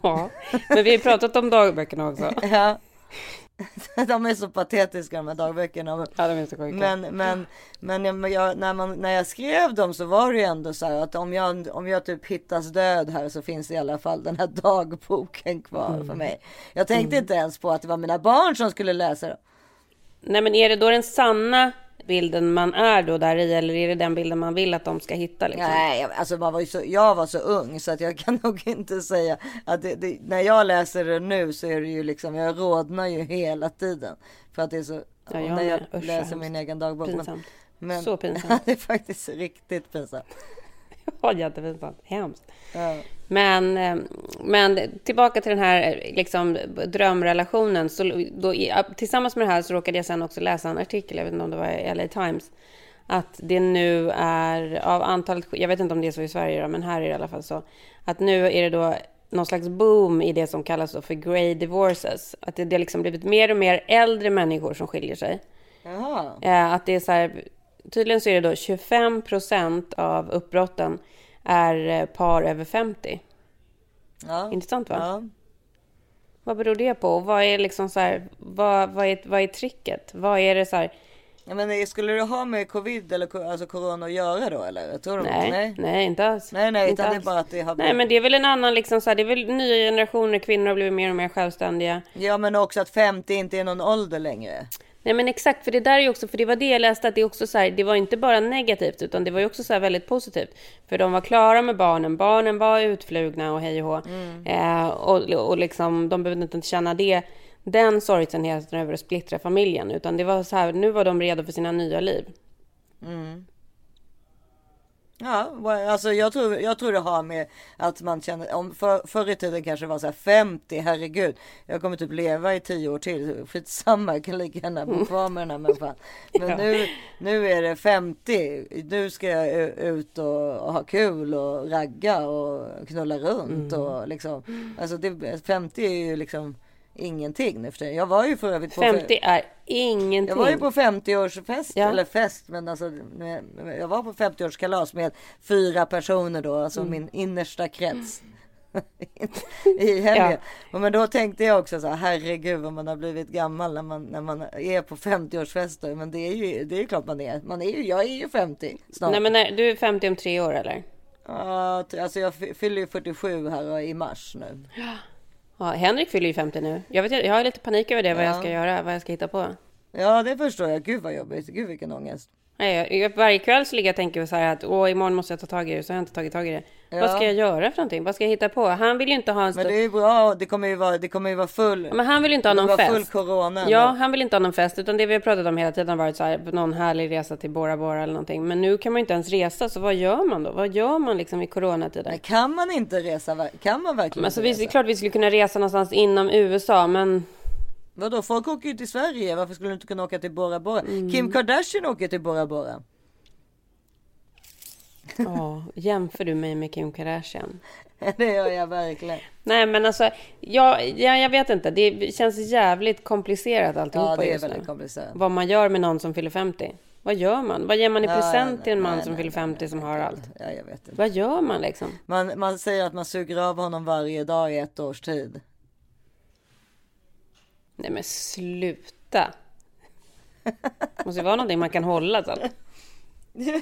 Ja, men vi har pratat om dagböckerna också. Ja. De är så patetiska de här dagböckerna. Ja, de är så sjuka. Men, men, men jag, när, man, när jag skrev dem så var det ju ändå så här att om jag, om jag typ hittas död här så finns i alla fall den här dagboken kvar Mm. för mig. Jag tänkte inte ens på att det var mina barn som skulle läsa dem. Nej, men är det då den sanna bilden man är då där i eller är det den bilden man vill att de ska hitta? Liksom? Nej, jag- alltså man var ju så, jag var så ung så att jag kan nog inte säga att det, det, när jag läser det nu så är det ju liksom, jag rodnar ju hela tiden. För att det är så, Ja, jag när jag vad läser min egen dagbok. Men, Pinsamt. men, Så pinsamt. det är faktiskt riktigt pinsamt. Ja, jättepinsamt. Hemskt. Ja. Men, eh, men tillbaka till den här eh, liksom, drömrelationen. Så då, tillsammans med det här så råkade jag sen också läsa en artikel, jag vet inte om det var i LA Times, att det nu är av antalet, jag vet inte om det är så i Sverige då, men här är det i alla fall så, att nu är det då någon slags boom i det som kallas då för grey divorces. Att det, det har liksom blivit mer och mer äldre människor som skiljer sig. Jaha. Eh, att det är så här, tydligen så är det då 25 procent av uppbrotten är eh, par över 50. Ja. Intressant va? Ja. Vad beror det på? Och vad är liksom så här, vad, vad, är, vad är tricket? Vad är det så här? Ja, men skulle det ha med covid eller alltså corona att göra då eller? Jag tror Nej, nej. nej, inte alls. Nej, nej, Inte utan det alls. bara att det har Nej, men det är väl en annan liksom så här, det är väl nya generationer kvinnor har blivit mer och mer självständiga. Ja, men också att 50 inte är någon ålder längre. Nej men exakt, för det där är ju också, för det var det jag läste att det också så här, det var inte bara negativt utan det var ju också så väldigt positivt. För de var klara med barnen, barnen var utflugna och hej och hå. Eh, och, och liksom, de behövde inte känna det, den sorgsenheten över att splittra familjen. Utan det var så här, nu var de redo för sina nya liv. Mm. Ja, alltså jag tror, jag tror det har med att man känner, om för, förr i tiden kanske det var så här 50, herregud, jag kommer typ leva i 10 år till, skitsamma, jag kan lika gärna bo kvar med den här människan. Men Ja. nu, nu är det 50, nu ska jag ut och, och ha kul och ragga och knulla runt Mm. och liksom, alltså det, 50 är ju liksom ingenting nu för tiden. Jag var ju för övrigt på 50 är ingenting. jag var ju på 50-årsfest, Ja. eller fest, men alltså jag var på 50-årskalas med fyra personer då, alltså Mm. min innersta krets. I helgen. Ja. Men då tänkte jag också så här, herregud vad man har blivit gammal när man, när man är på 50-årsfester. Men det är ju, det är ju klart man är. Man är ju, jag är ju 50 snart. Nej men när, du är 50 om tre år eller? T- alltså jag fy- fyller ju 47 här i mars nu. Ja, Henrik fyller ju 50 nu. Jag, vet, jag har lite panik över det, vad jag Ja. ska göra, vad jag ska hitta på. Ja, det förstår jag. Gud vad jobbigt. Gud vilken ångest. Nej, jag, jag, varje kväll så ligger jag och tänker så här att åh, imorgon måste jag ta tag i det, så har jag inte tagit tag i det. Ja. Vad ska jag göra för någonting? Vad ska jag hitta på? Han vill ju inte ha en Men stor... det är bra. Det kommer ju vara, det kommer ju vara full. Men han vill ju inte ha någon fest. full corona. Ja, men- han vill inte ha någon fest, utan det vi har pratat om hela tiden har varit så här, någon härlig resa till Bora Bora eller någonting. Men nu kan man ju inte ens resa, så vad gör man då? Vad gör man liksom i coronatider? Kan man inte resa? Kan man verkligen Men alltså, inte vi, det är resa? klart vi skulle kunna resa någonstans inom USA, men Vadå, folk åker ju till Sverige. Varför skulle du inte kunna åka till Bora Bora? Mm. Kim Kardashian åker till Bora Bora. ja, jämför du mig med Kim Kardashian? det gör jag verkligen. Nej, men alltså, jag, jag, jag vet inte. Det känns jävligt komplicerat alltihopa Ja, det är just väldigt nu. komplicerat. Vad man gör med någon som fyller 50. Vad gör man? Vad ger man i Ja, present ja, till en man nej, som nej, fyller 50 som har allt? Ja, jag vet inte. Vad gör man liksom? Man, man säger att man suger av honom varje dag i ett års tid. Nej men sluta. måste ju vara någonting man kan hålla sen.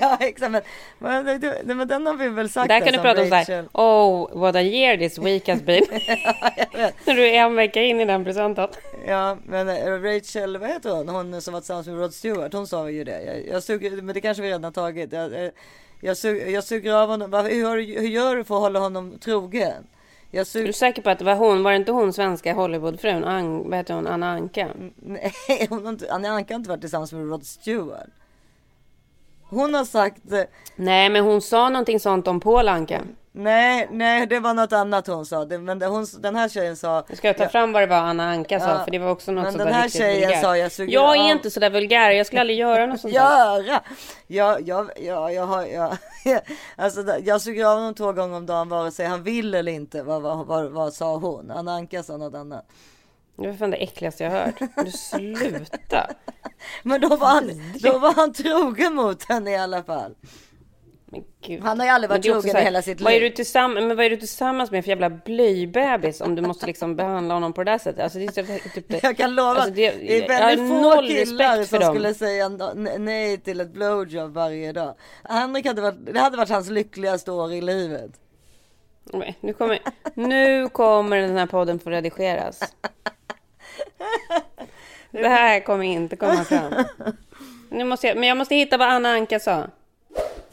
ja, exakt. Men, men, det- det- men den har vi väl sagt. Där kan du prata om Rachel. såhär, oh what a year this week has been. När du är en vecka in i den presenten. Ja, men eh, Rachel, vad heter hon? Hon som var tillsammans med Rod Stewart, hon sa ju det. Jag, jag suger, men det kanske vi redan har tagit. Jag, eh, jag, sug, jag suger av honom. Hur, hur gör du för att hålla honom trogen? Jag Är suger... du säker på att det var hon? Var det inte hon svenska Hollywoodfrun? Ang, vad heter hon? Anna Anka? Nej, hon har inte, Anna Anka har inte varit tillsammans med Rod Stewart. Hon har sagt... eh, Nej, men hon sa någonting sånt om Paul Anka. Nej, nej, det var något annat hon sa. Men hon, den här tjejen sa... Ska jag ta fram vad det var Anna Anka sa? Ja, För det var också något men den här tjejen vulgärt. sa, jag suger Jag är av- inte så där vulgär. Jag skulle aldrig göra något sånt. Göra! Jag, jag, jag, jag har, jag, alltså, jag suger av honom två gånger om dagen vare sig han vill eller inte. Vad, vad, vad, vad sa hon? Anna Anka sa något annat. Det var fan det äckligaste jag hört. Du sluta. Men då var han, då var han trogen mot henne i alla fall. Gud. Han har ju aldrig Men varit det trogen här, i hela sitt vad är, liv. du tillsammans, men vad är du tillsammans med för jävla blöjbebis om du måste liksom behandla honom på det där sättet? Alltså, det är typ, det- Jag kan lova alltså, att det, är väldigt få killar som dem. skulle säga nej till ett blowjob varje dag. Henrik hade varit, det hade varit hans lyckligaste år i livet. Nej, Nu kommer, nu kommer den här podden få redigeras. Det här kommer inte komma fram. Nu måste jag, men jag måste hitta vad Anna Anka sa.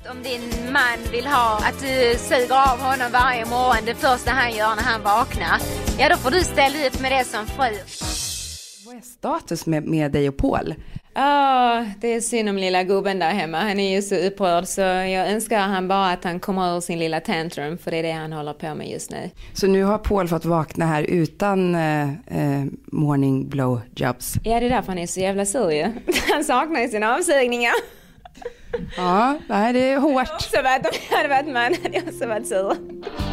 Om din man vill ha att du suger av honom varje morgon det första han gör när han vaknar. Ja, då får du ställa upp med det som fru. Vad är status med, med dig och Paul? Ja, det är synd om lilla gubben där hemma. Han är ju så upprörd så jag önskar han bara att han kommer ur sin lilla tantrum för det är det han håller på med just nu. Så nu har Paul fått vakna här utan eh, eh, morning blow jobs. Ja, det är därför han är så jävla sur ju. Han saknar ju sina avsugningar. Ja, nej, det är hårt. Så varit, om jag hade varit man hade jag också varit sur.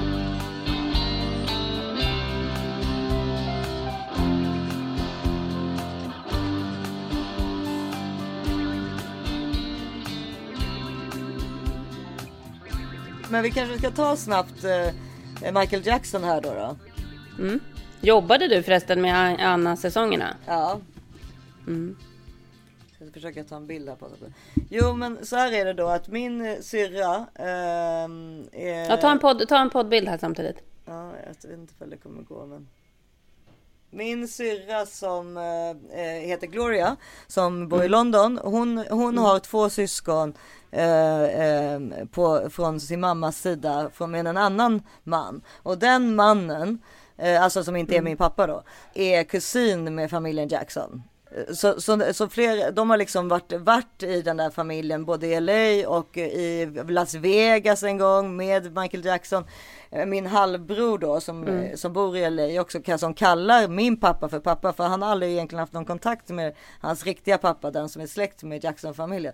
Men vi kanske ska ta snabbt eh, Michael Jackson här då. då. Mm. Jobbade du förresten med Anna-säsongerna? Ja. Mm. Jag ska försöka ta en bild här på det. Jo men så här är det då att min eh, syrra ehm, är... Ja, ta en, podd, ta en poddbild här samtidigt. Ja, jag vet inte om det kommer gå men. Min syrra som eh, heter Gloria som bor i Mm. London. Hon, hon har två syskon eh, eh, på, från sin mammas sida från med en annan man. Och den mannen, alltså som inte är min pappa då, är kusin med familjen Jackson. Så, så, så fler, de har liksom varit, varit i den där familjen både i LA och i Las Vegas en gång med Michael Jackson. Eh, Min halvbror då som, Mm. eh, som bor i LA också som kallar min pappa för pappa för han har aldrig egentligen haft någon kontakt med hans riktiga pappa, den som är släkt med Jackson-familjen.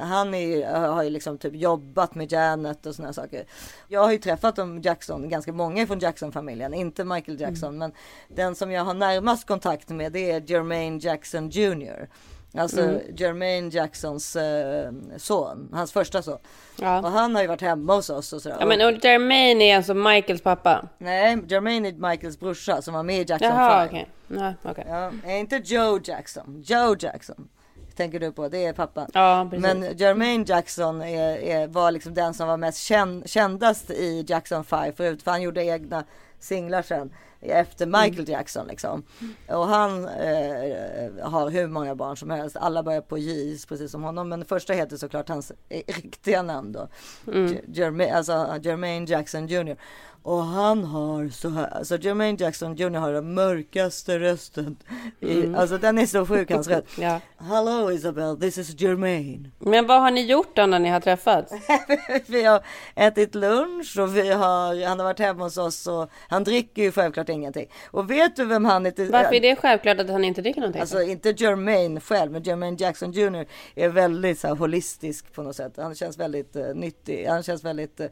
Han är, ju- har ju liksom typ jobbat med Janet och sådana saker. Jag har ju träffat om Jackson, ganska många från Jackson-familjen, inte Michael Jackson, men den som jag har närmast kontakt med det är Jermaine Jackson Jr. Alltså Mm. Jermaine Jacksons eh, son, hans första son. Ja. Och han har ju varit hemma hos oss och sådär. Ja, men och Jermaine är alltså Michaels pappa? Nej, Jermaine är Michaels brorsa som var med i Jackson Jaha, 5. okej. Ja, okej. Ja, inte Joe Jackson. Joe Jackson. Tänker du på, det är pappa. Ja. Men Jermaine Jackson är, är, var liksom den som var mest känd, kändast i Jackson 5 förut. För han gjorde egna singlar sen efter Michael Mm. Jackson liksom. Och han eh, har hur många barn som helst. Alla börjar på J precis som honom. Men det första heter såklart hans eh, riktiga namn då. Mm. Jermaine, alltså Jermaine Jackson Jr. Och han har så här, alltså Jermaine Jackson Jr har den mörkaste rösten. I, Mm. Alltså den är så sjuk hans röst. Ja. Hello Isabel, this is Jermaine. Men vad har ni gjort då när ni har träffats? vi har ätit lunch och vi har, han har varit hemma hos oss och han dricker ju självklart ingenting. Och vet du vem han är? Varför är det självklart att han inte dricker någonting? Alltså inte Jermaine själv, men Jermaine Jackson Jr är väldigt så här, holistisk på något sätt. Han känns väldigt uh, nyttig. Han känns väldigt, uh,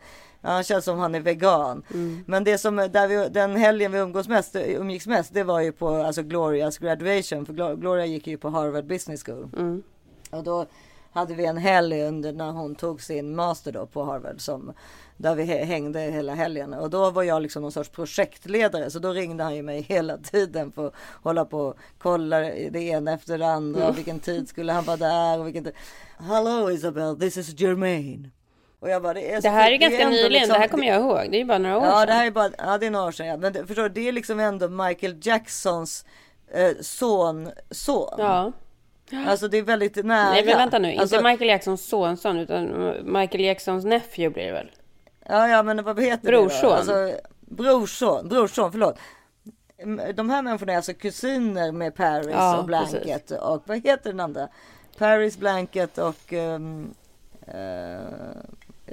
han känns som han är vegan. Mm. Men det som, där vi, den helgen vi umgås mest, umgicks mest, det var ju på alltså Glorias graduation. För Glo- Gloria gick ju på Harvard Business School. Mm. Och då hade vi en helg under när hon tog sin master då på Harvard som där vi hä- hängde hela helgen och då var jag liksom någon sorts projektledare så då ringde han ju mig hela tiden för att hålla på och kolla det ena efter det andra Mm. vilken tid skulle han vara där och vilken tid. Hello Isabel, this is Jermaine. Och jag bara, det, är så Det här är ganska nyligen, liksom- det här kommer jag ihåg. Det är ju bara några år Ja, sedan. det här är bara, ja det är några år sedan. Ja. Men det, förstår du, det är liksom ändå Michael Jacksons eh, son, son. Ja. Alltså det är väldigt nära. Nej men vänta nu, Alltså- inte Michael Jacksons sonson utan Michael Jacksons nephew blir det väl? Ja, ja, men vad heter Brorson. det då? Alltså, brorson, brorson, förlåt. De här människorna är alltså kusiner med Paris Ja, och Blanket precis. och vad heter den andra? Paris, Blanket och um,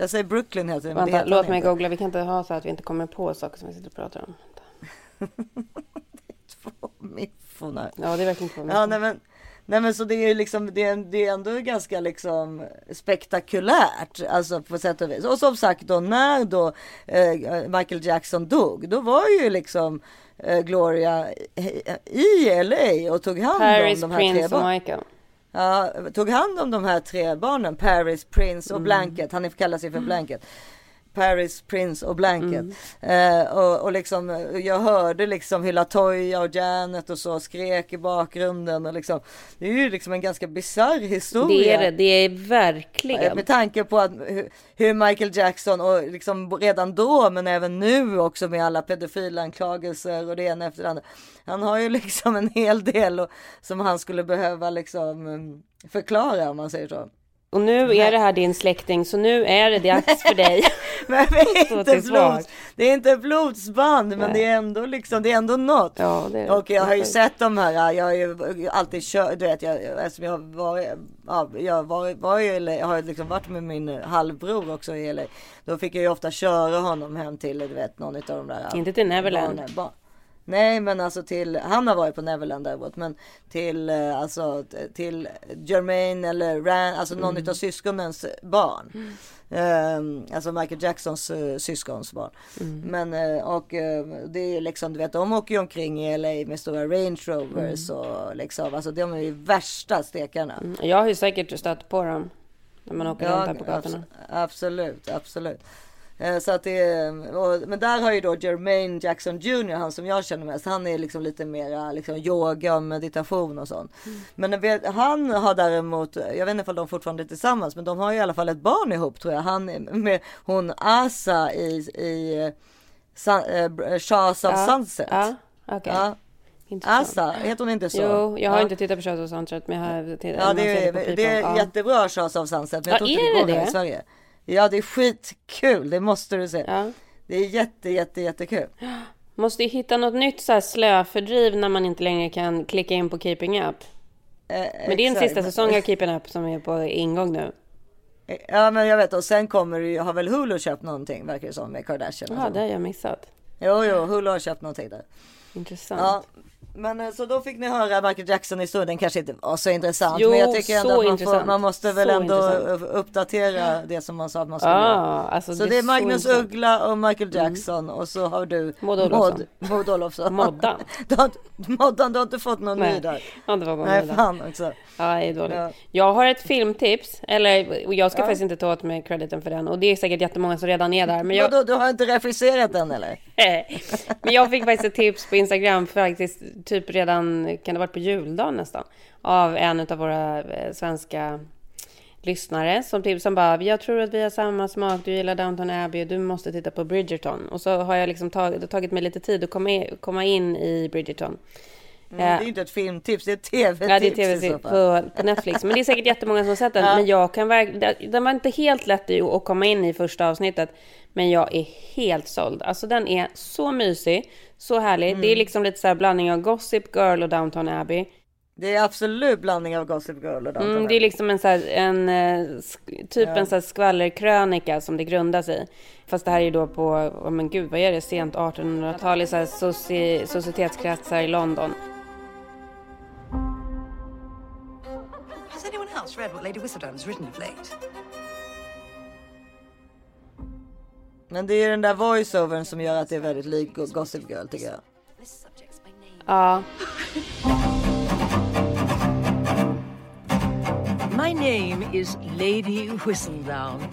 jag säger Brooklyn det, men det Vänta, låt mig inte. googla. Vi kan inte ha så att vi inte kommer på saker som vi sitter och pratar om. Miffona. Ja, det är verkligen två Ja, nej men, nej men så det är ju liksom, det är, det är ändå ganska liksom spektakulärt, alltså på sätt och vis. Och som sagt då, när då eh, Michael Jackson dog, då var ju liksom eh, Gloria i LA och tog hand Paris, om de här tre Prince och barnen. Michael. Ja, tog hand om de här tre barnen, Paris, Prince och Mm. Blanket. Han kallar sig för Blanket. Paris, Prince och Blanket. Eh, och, och liksom, eh, jag hörde liksom hur Latoya och Janet och så skrek i bakgrunden. Och liksom, det är ju liksom en ganska bisarr historia. Det är det, det är verkligen. Med tanke på att hur, hur Michael Jackson och liksom redan då men även nu också med alla pedofilanklagelser och det ena efter det andra. Han har ju liksom en hel del och, som han skulle behöva liksom mm, förklara om man säger så. Och nu är det här din släkting, så nu är det dags för dig. Men det är, inte blods, det är inte blodsband men Nej. det är ändå liksom, det är ändå något. Ja, det är Och jag har ju det. sett de här, jag har ju alltid kört, du vet, jag, eftersom jag har varit, ja, jag var, var i LA, jag har liksom varit med min halvbror också i LA. Då fick jag ju ofta köra honom hem till, du vet, någon av de där. Inte till Neverland. barnen- barn- Nej men alltså till, han har varit på Neverland däremot men till eh, alltså till Jermaine eller Ran, alltså någon Mm. utav syskonens barn. Ehm, alltså Michael Jacksons uh, syskons barn. Mm. Men eh, och eh, det är liksom du vet de åker ju omkring i LA med stora Range Rovers Mm. och liksom alltså de är ju värsta stekarna. Jag har ju säkert stött på dem. När man åker runt här på abs- gatorna. absolut, absolut. Eh, Så att det och, men där har ju då Jermaine Jackson Jr, han som jag känner mest, han är liksom lite mera liksom yoga och meditation och sånt. Men jag vet, han har däremot, jag vet inte om de fortfarande är tillsammans, men de har ju i alla fall ett barn ihop tror jag. Han med hon Asa i, i eh, Sun, eh, Shahs of Ja, Sunset. ja, okej. Ja. Intressant. Asa, heter hon inte så? Jo, jag har Ja. inte tittat på Shows of Sunset, men jag har tittat Ja det är, det är jättebra Shahs of Sunset. Men jag Ja, tror inte det går här i? Sverige. Ja det är skitkul, det måste du se. Ja. Det är jätte jätte jättekul. Måste ju hitta något nytt så här slöfördriv när man inte längre kan klicka in på Keeping Up. Men det är en sista säsong av Keeping Up som är på ingång nu. Ja men jag vet och sen kommer ju, har väl Hulu köpt någonting verkar det som med Kardashian. Ja, det har jag missat. Jo jo, Hulu har köpt någonting där. Intressant. Ja. Men eh, så då fick ni höra Michael Jackson historien. Den kanske inte var så intressant. Jo, men jag tycker ändå att man, får, man måste väl Så ändå intressant. uppdatera det som man sa att man skulle Ah, göra. alltså så det det är Magnus intressant. Mm. Uggla och Michael Jackson och så har du Maud Olofsson. Maud- Olofsson. Moddan. Du har, Moddan, du har inte fått någon ny Nej, där. Nej ny där. fan också. Ja, det är dåligt. Ja. Jag har ett filmtips, eller jag ska Ja. faktiskt inte ta åt mig crediten för den. Och det är säkert jättemånga som redan är där. Men jag, Vadå, du har inte refuserat den eller? men jag fick faktiskt ett tips på Instagram faktiskt, typ redan, kan det ha varit på juldagen nästan, av en av våra eh, svenska lyssnare som tips som bara, jag tror att vi har samma smak, du gillar Downton Abbey och du måste titta på Bridgerton. Och så har jag liksom har tagit mig lite tid att komma in, i Bridgerton. Mm, det är ju inte ett filmtips, det är ett tv-tips Ja, det är i tv så fall. på, på Netflix. Men det är säkert jättemånga som har sett den. Ja. Men jag kan verkligen... Den var inte helt lätt att komma in i första avsnittet. Men jag är helt såld. Alltså den är så mysig, så härlig. Mm. Det är liksom lite så här blandning av Gossip Girl och Downton Abbey. Det är absolut blandning av Gossip Girl och Downton Mm, det är liksom en, så här, en eh, typ Ja. en så här skvallerkrönika som det grundas i. Fast det här är ju då på, oh, men gud vad är det, sent 1800-tal i så här soci- societetskretsar i London. Has anyone else read what Lady Whistledown has written of late? Men det är den där voiceovern som gör att det är väldigt lik Gossip Girl tycker jag. Ja. My name is Lady Whistledown.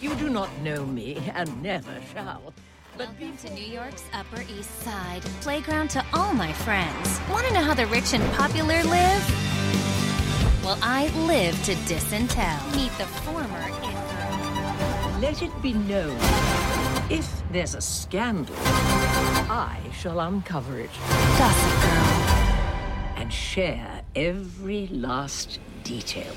You do not know me and never shall. Welcome to New York's Upper East Side, playground to all my friends. Want to know how the rich and popular live? Well, I live to diss and tell. Meet the former Let it be known if there's a scandal, I shall uncover it. Gossip Girl. And share every last detail.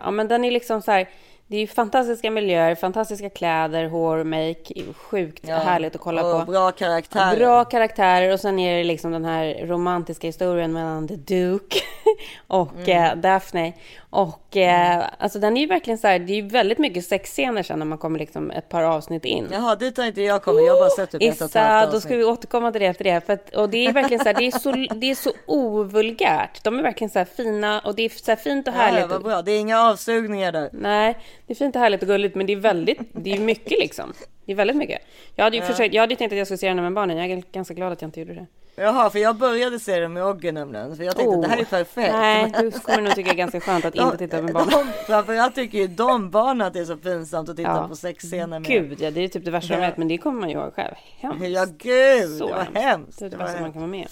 Ja, men den är liksom så här. Det är ju fantastiska miljöer, fantastiska kläder, hår, make. Sjukt Ja, härligt att kolla och på. bra karaktärer. Bra karaktärer och sen är det liksom den här romantiska historien mellan The Duke och Mm. eh, Daphne. Och eh, alltså den är ju verkligen så här, det är ju väldigt mycket sexscener sen när man kommer liksom ett par avsnitt in. Jaha, dit har inte jag kommit. Jag har bara sett typ ett och ett Issa, halvt då ska vi återkomma till det efter det. För att, och det är verkligen så här, det är så, det är så ovulgärt. De är verkligen så här fina och det är så här fint och Ja, ja, härligt. vad bra. Det är inga avsugningar där. Nej, det är fint och härligt och gulligt, men det är väldigt, det är mycket liksom. Det är väldigt mycket. Jag hade ju Ja. försökt, jag hade tänkt att jag skulle se den med barnen, jag är ganska glad att jag inte gjorde det. Jaha, för jag började se den med Ogge nämligen. För jag tänkte Oh. det här är perfekt. Nej, du kommer nog tycka det är ganska skönt att inte titta med barn. De, framförallt tycker ju de barnen att det är så pinsamt att titta Ja. på sexscener med. Gud, ja, det är typ det värsta jag Ja. vet, men det kommer man ju ihåg själv. Hemskt. Ja gud, Så det var hemskt. Det är det värsta man hemskt. kan vara med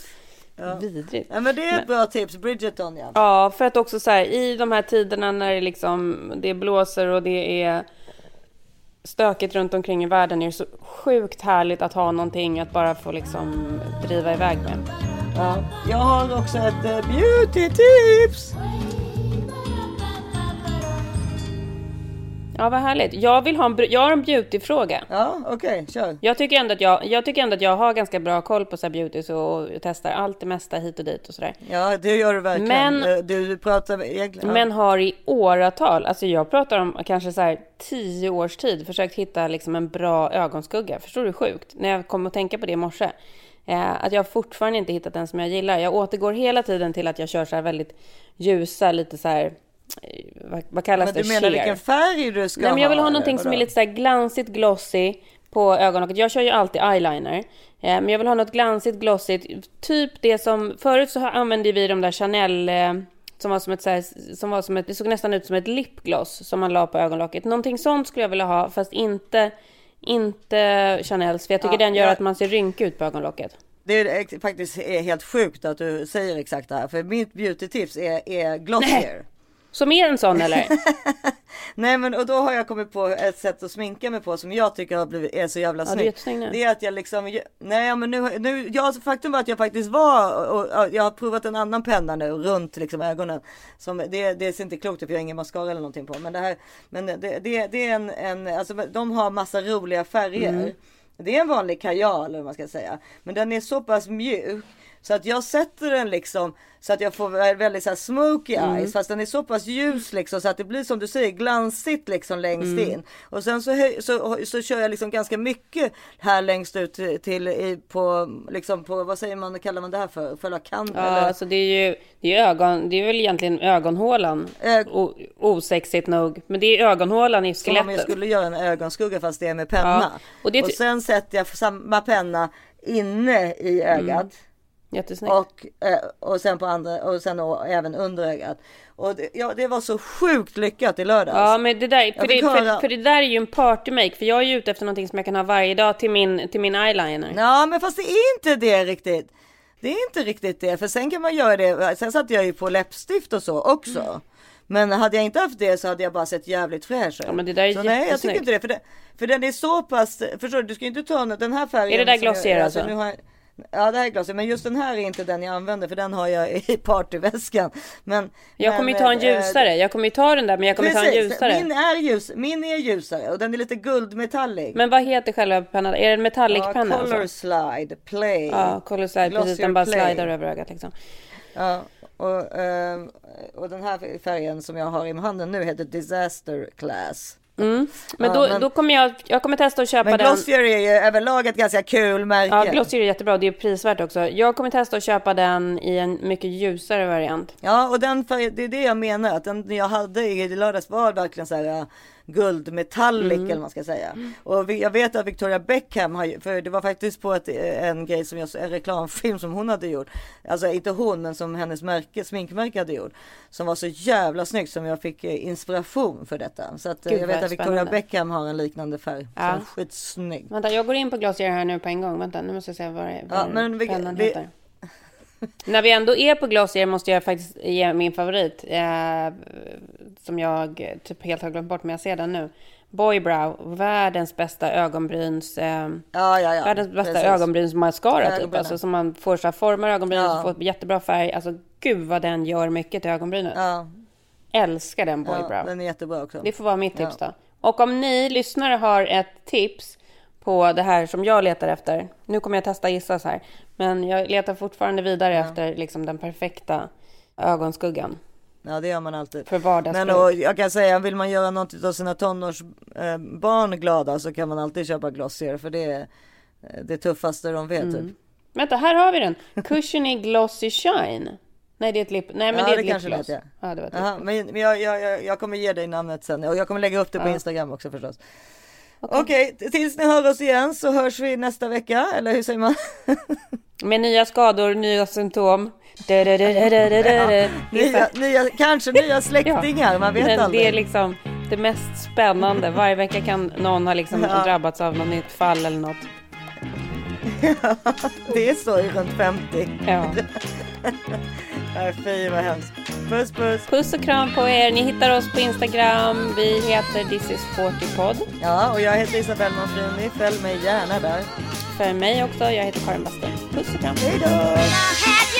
Ja. Vidrigt. Ja, men det är ett Men- bra tips, Bridgerton ja. Ja, för att också så här, i de här tiderna när det liksom, det blåser och det är stökigt runt omkring i världen är det så sjukt härligt att ha någonting att bara få liksom driva iväg med. Ja. Jag har också ett eh, beauty tips. Ja, vad härligt. Jag vill ha en, jag har en beautyfråga. Ja, okej, kör. Jag tycker, ändå att jag, jag tycker ändå att jag har ganska bra koll på så här beauty och jag testar allt det mesta hit och dit och sådär. Ja, det gör du verkligen. Men- Eh, du, du pratar egentligen. ja. Men har i åratal, alltså jag pratar om kanske så här tio års tid, försökt hitta liksom en bra ögonskugga. Förstår du hur sjukt? När jag kom att tänka på det i morse. Eh, att jag fortfarande inte hittat en som jag gillar. Jag återgår hela tiden till att jag kör så här väldigt ljusa, lite så här, vad, vad kallas Men det? du menar Sheer. vilken färg du ska Nej, men jag vill ha eller någonting som är lite så här glansigt, glossy på ögonlocket. Jag kör ju alltid eyeliner. Eh, men jag vill ha något glansigt, glossigt. Typ det som... Förut så använde vi de där Chanel... Eh, som var som ett, så här, som var som ett, det såg nästan ut som ett lipgloss som man la på ögonlocket. Någonting sånt skulle jag vilja ha, fast inte, inte Chanels, för jag tycker Ja, den gör ja. att man ser rynkig ut på ögonlocket. Det är faktiskt är helt sjukt att du säger exakt det här. För mitt beauty-tips är, är glossier. Som är en sån eller? Nej men och då har jag kommit på ett sätt att sminka mig på som jag tycker har blivit, är så jävla Ja, snyggt. det är att jag liksom, nej men nu, nu ja, faktum var att jag faktiskt var och, och jag har provat en annan penna nu runt liksom ögonen. Som, det, det ser inte klokt ut för jag har ingen mascara eller någonting på. Men det här, men det, det, det är en, en, alltså de har massa roliga färger. Mm. Det är en vanlig kajal eller vad man ska säga. Men den är så pass mjuk. Så att jag sätter den liksom så att jag får vä- väldigt så här smoky Mm. eyes. Fast den är så pass ljus liksom så att det blir som du säger glansigt liksom längst Mm. in. Och sen så, så, så kör jag liksom ganska mycket här längst ut till, till i, på liksom på vad säger man kallar man det här för? Själva kanten? Ja, eller? alltså det är ju det är ögon, det är väl egentligen ögonhålan. O, osexigt nog, men det är ögonhålan i Som om jag skelettet. skulle göra en ögonskugga fast det är med penna. Ja, och det och sen sätter jag samma penna inne i ögat. Mm. Jättesnyggt. Och, eh, och sen på andra och sen och, även under ögat. Och det, ja, det var så sjukt lyckat i lördags. Ja, men det där, för det, fick för, höra- för det där är ju en partymake, för jag är ju ute efter någonting som jag kan ha varje dag till min, till min eyeliner. Ja, men fast det är inte det riktigt. Det är inte riktigt det, för sen kan man göra det. Sen satte jag ju på läppstift och så också. Mm. Men hade jag inte haft det så hade jag bara sett jävligt fräsch ut. Ja, men det där är så nej, jag tycker inte det. För, det. för den är så pass, förstår du, du ska ju inte ta den- den här färgen. Är det där som jag- glossier alltså? Ja det här är glossier, men just den här är inte den jag använder för den har jag i partyväskan. Men, Jag kommer ju ta en eh, ljusare. Jag kommer ju ta den där, men jag kommer ta en Precis, ljusare. Min är, ljus, min är ljusare och den är lite guldmetallig. Men vad heter själva pennan? Är det en metallic-penna? Ja, color alltså? slide, play. Ja, color slide, precis. Den bara play. slidar över ögat liksom. Ja, och, ehm, och den här färgen som jag har i handen nu heter Disaster Class. Mm. Men, Ja, då, men- då kommer jag, jag kommer testa att köpa Men den. Glossier är ju överlag ett ganska kul märke. Ja, Glossier är jättebra. Det är prisvärt också. Jag kommer testa att köpa den i en mycket ljusare variant. Ja, och den det är det jag menar. Att den jag hade i lördags var verkligen så här guldmetallic Mm. eller vad man ska säga. Och jag vet att Victoria Beckham har för det var faktiskt på ett, eh, en grej som jag, en reklamfilm som hon hade gjort. Alltså inte hon, men som hennes märke, sminkmärke hade gjort. Som var så jävla snyggt som jag fick eh, inspiration för detta. Så att eh, Gud, jag vet att Victoria spännande. Beckham har en liknande färg. Ja. Är skitsnygg. Vänta, jag går in på Glossier här nu på en gång. Vänta, nu måste jag se vad, det- vad Ja, men vi- pennan vi- heter. När vi ändå är på Glossier måste jag faktiskt ge min favorit. Eh, som jag typ helt har glömt bort, men jag ser den nu. Boybrow, världens bästa ögonbryns... Eh, Ja, ja, ja. Världens bästa Precis. ögonbrynsmascara typ. Alltså som man får så här, formar ögonbrynen, Ja. får jättebra färg. Alltså gud vad den gör mycket till ögonbrynet. Ja. Älskar den Boybrow. Ja, den är jättebra också. Det får vara mitt tips då. Och om ni lyssnare har ett tips på det här som jag letar efter. Nu kommer jag testa gissa så här. Men jag letar fortfarn vidare efter liksom den perfekta ögonskuggan. Ja det gör man alltid. För vardagsbruk. Men och, jag kan säga, vill man göra något av sina tonårsbarn eh, glada så kan man alltid köpa Glossier för det är eh, det tuffaste de vet. Mm. Typ. Vänta, här har vi den. Cushiony Glossy Shine. Nej, det är ett lip... Nej, men ja, det är det ett lipgloss. Ja, det var ett men men jag, jag, jag, jag kommer ge dig namnet sen och jag kommer lägga upp det på Ja. Instagram också förstås. Okej, tills ni hör oss igen så hörs vi nästa vecka, eller hur säger man? Med nya skador, nya symptom. Da, da, da. Nya, nya, kanske nya släktingar, man vet Men aldrig. Det är liksom det mest spännande. Varje vecka kan någon ha liksom Ja. drabbats av något nytt fall eller något. det är så i runt 50. Ja. Nej, fy vad hemskt. Puss puss. Puss och kram på er. Ni hittar oss på Instagram. Vi heter This is 40 podd. Ja, och jag heter Isabelle Monfrini. Följ mig gärna där. För mig också. Jag heter Karin Basten. Puss och kram. Hej då!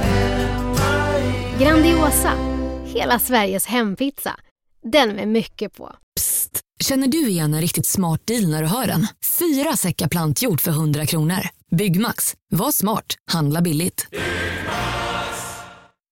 Grandiosa, hela Sveriges hempizza. Den med mycket på. Psst, Känner du igen en riktigt smart deal när du hör den? Fyra säckar plantjord för 100 kronor. Byggmax. Var smart. Handla billigt.